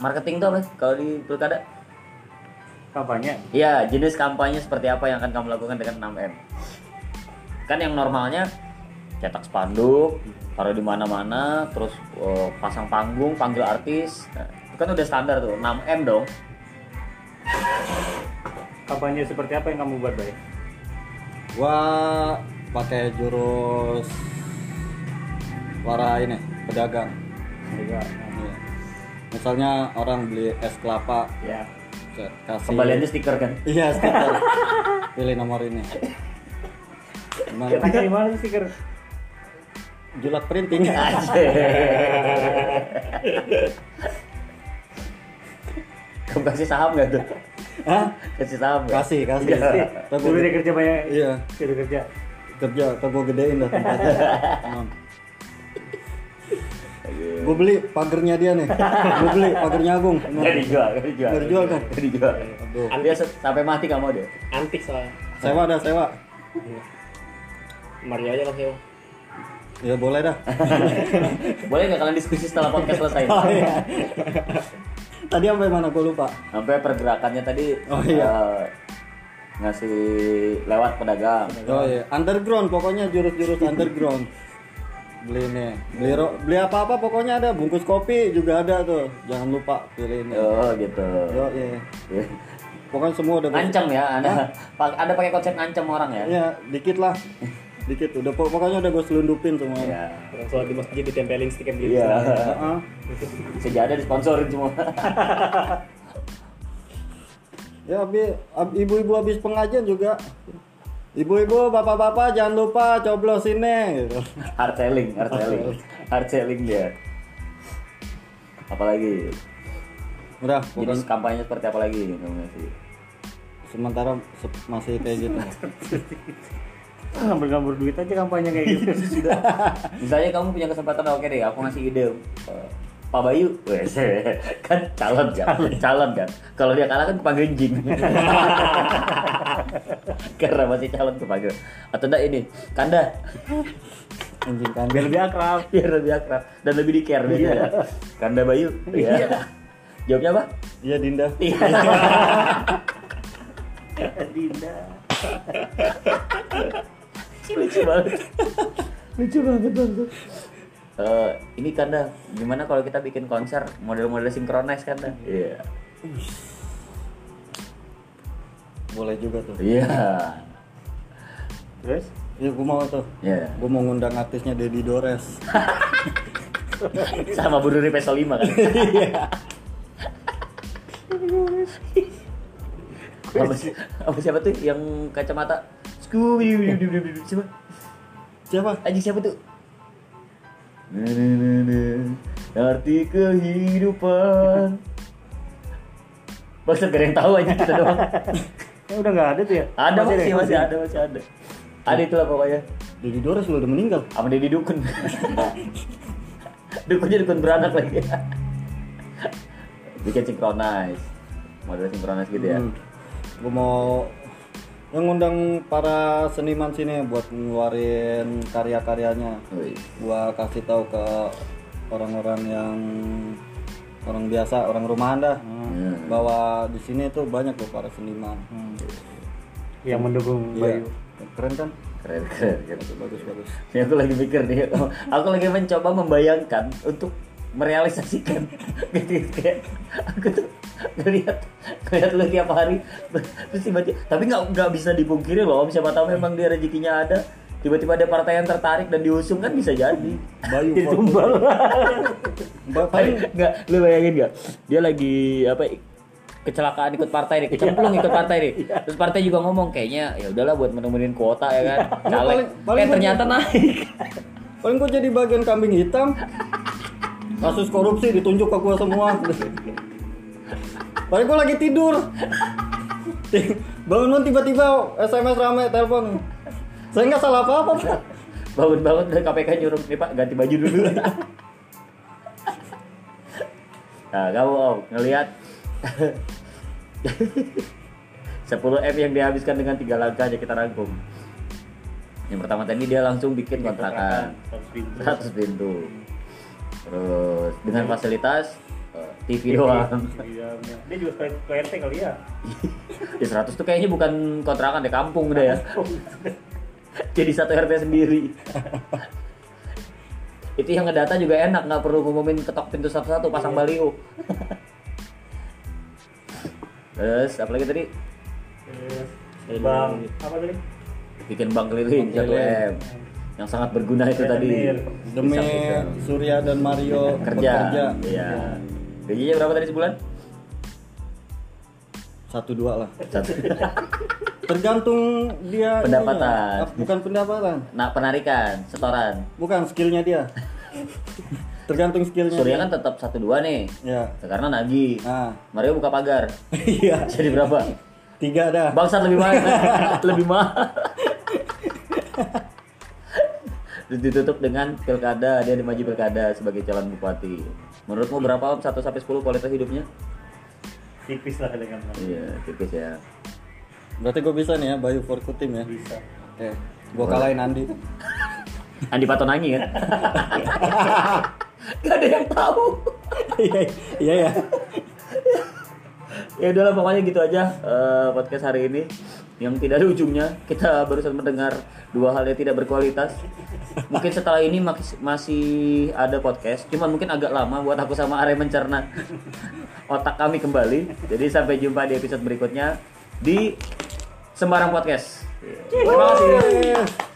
marketing tuh apa? Kalau di pilkada? Kampanye Iya, jenis kampanye seperti apa yang akan kamu lakukan dengan 6M? Kan yang normalnya cetak spanduk, taruh di mana-mana, terus eh, pasang panggung, panggil artis. Nah, itu kan udah standar tuh, 6M dong. kampanye seperti apa yang kamu buat bay gua pakai jurus para ini pedagang Juga. Iya. misalnya orang beli es kelapa ya saya kasih Kembaliannya stiker kan? iya stiker. Pilih nomor ini. Cetaknya di mana stiker. Julat printing. Kamu kasih saham gak tuh? Hah? Kasih saham gak? kasih kasih. Iya. Gua- dia kerja banyak iya. Kerja. Kerja kan gue gedein dah tempatnya gue beli pagernya dia nih gue beli pagernya Agung Gak dijual, gak dijual. Nggak dijual kan? Gak dijual. Dia sampai mati gak mau dia. antik soalnya sewa dah sewa Mario aja lah sewa ya boleh dah Boleh gak kalian diskusi setelah podcast selesai? oh, iya. tadi sampai mana gue lupa Sampai pergerakannya tadi Oh, iya. eh, ngasih lewat pedagang. oh iya underground pokoknya jurus-jurus underground beli nih beli ro- beli apa apa pokoknya ada bungkus kopi juga ada tuh jangan lupa pilih ini Oh gitu. Yo, iya. pokoknya semua udah Ngancam ya, ada pa- ada pakai konsep ngancam orang ya. ya dikit lah dikit udah pok- pokoknya udah gue selundupin semua orang sholat di masjid ditempelin stiker gitu Iya. Heeh. Sejadah disponsorin semua. Ya, abi, ab- ibu-ibu habis pengajian juga. Ibu-ibu, bapak-bapak jangan lupa coblos ini gitu. hard selling, hard selling. Hard selling dia. Apalagi Udah, jenis pokoknya kampanye seperti apa lagi kamu ngasih? sementara se- masih kayak gitu. ngambil-ngambil duit aja kampanye kayak gitu sudah Misalnya kamu punya kesempatan oke deh, aku ngasih ide. eh, Pak Bayu, Wes, kan calon kan, calon kan. Kalau dia kalah kan kepanggil jing. Karena masih calon kepanggil. Atau enggak ini, Kanda, Anjing kan. biar lebih akrab biar lebih akrab dan lebih di care biasanya. Kanda Bayu, iya. Jawabnya apa? Iya, Dinda. Iya. Dinda lucu banget. lucu banget bang Eh, ini Kanda, gimana kalau kita bikin konser model-model sinkronis Kanda? Iya. boleh juga tuh Iya. Terus? ya gue mau tuh Iya. gue mau ngundang artisnya Dedi Dores Sama Bu Nuri Peso 5 kan. Apa, apa siapa tuh yang kacamata? Scooby siapa? siapa Anjing siapa tuh? Na, na, na, na. Arti kehidupan. Maksud gak ada yang tahu aja kita doang. Ya udah nggak ada tuh ya? Ada masih, ya? masih ada, masih ada. Ada itu lah pokoknya. Dedi Dores udah meninggal Sama Deddy Dukun. Dukunnya dukun beranak lagi. Bikin synchronize. Model synchronize gitu ya. Hmm. gue mau yang ngundang para seniman sini buat ngeluarin karya-karyanya gua kasih tahu ke orang-orang yang orang biasa orang rumahan dah Hmm. bahwa di sini tuh banyak loh para seniman Hmm. Yang mendukung Iya. Bayu. keren kan Keren, keren, keren. bagus bagus Ya, aku lagi mikir nih, aku lagi mencoba membayangkan untuk merealisasikan gitu kayak aku tuh ngeliat ngeliat lu tiap hari terus tiba-tiba tapi nggak nggak bisa dipungkiri loh om. Siapa tahu memang dia rezekinya ada. Tiba-tiba ada partai yang tertarik dan diusung kan bisa jadi. Bayu Jadi tumbal. Paling nggak lu bayangin nggak? Dia lagi apa kecelakaan ikut partai nih kecemplung ikut partai nih. Terus partai juga ngomong kayaknya ya udahlah buat menemuin kuota ya kan. Caleg. paling- paling eh ternyata naik. paling gua jadi bagian kambing hitam. Kasus korupsi ditunjuk ke gua semua paling gua lagi tidur. Bangun tiba-tiba SMS rame telepon. Saya nggak salah apa-apa Pak. bangun-bangun dari KPK nyuruh nih pak ganti baju dulu. Nah kamu om ngelihat? 10 M yang dihabiskan dengan tiga langkah aja kita rangkum. Yang pertama tadi dia langsung bikin kontrakan. Harus pintu. 100 pintu. Terus dengan fasilitas TV doang. Iya, bener. Dia juga ke ke RT kali ya. di 100 tuh kayaknya bukan kontrakan di kampung udah ya. Jadi satu RT sendiri. Itu yang ngedata juga enak nggak perlu ngumumin ketok pintu satu-satu pasang baliho. Terus apalagi tadi? Terus Bang, apa tadi? bikin bank keliling 1 M. Yang sangat berguna itu tadi. Rentenir. demi Bisa-bisa. Surya dan Mario kerja. bekerja. Iya gajinya berapa tadi sebulan? Satu dua lah. Satu. Tergantung dia Pendapatan. ininya. Bukan pendapatan. Nah penarikan setoran. Bukan skillnya dia. Tergantung skillnya Surya dia. kan tetap satu dua nih. Ya. Karena nagih nah Mario buka pagar. Iya. Jadi berapa? Tiga dah. Bangsat lebih mahal. lebih mahal. Ditutup dengan pilkada, dia dimaju pilkada sebagai calon bupati. Menurutmu berapa Om? 1 sampai 10 kualitas hidupnya? Tipis lah dengan Iya, tipis ya. berarti gue bisa nih ya Bayu for Kutim ya bisa. oke gue kalahin Andi Andi Patonangi kan? Gak ada yang tahu. iya iya ya ya udahlah pokoknya gitu aja eh, podcast hari ini yang tidak ada ujungnya kita barusan mendengar dua hal yang tidak berkualitas. Mungkin setelah ini masih ada podcast cuman mungkin agak lama buat aku sama Are mencerna otak kami kembali. Jadi sampai jumpa di episode berikutnya di Sembarang Podcast. Terima kasih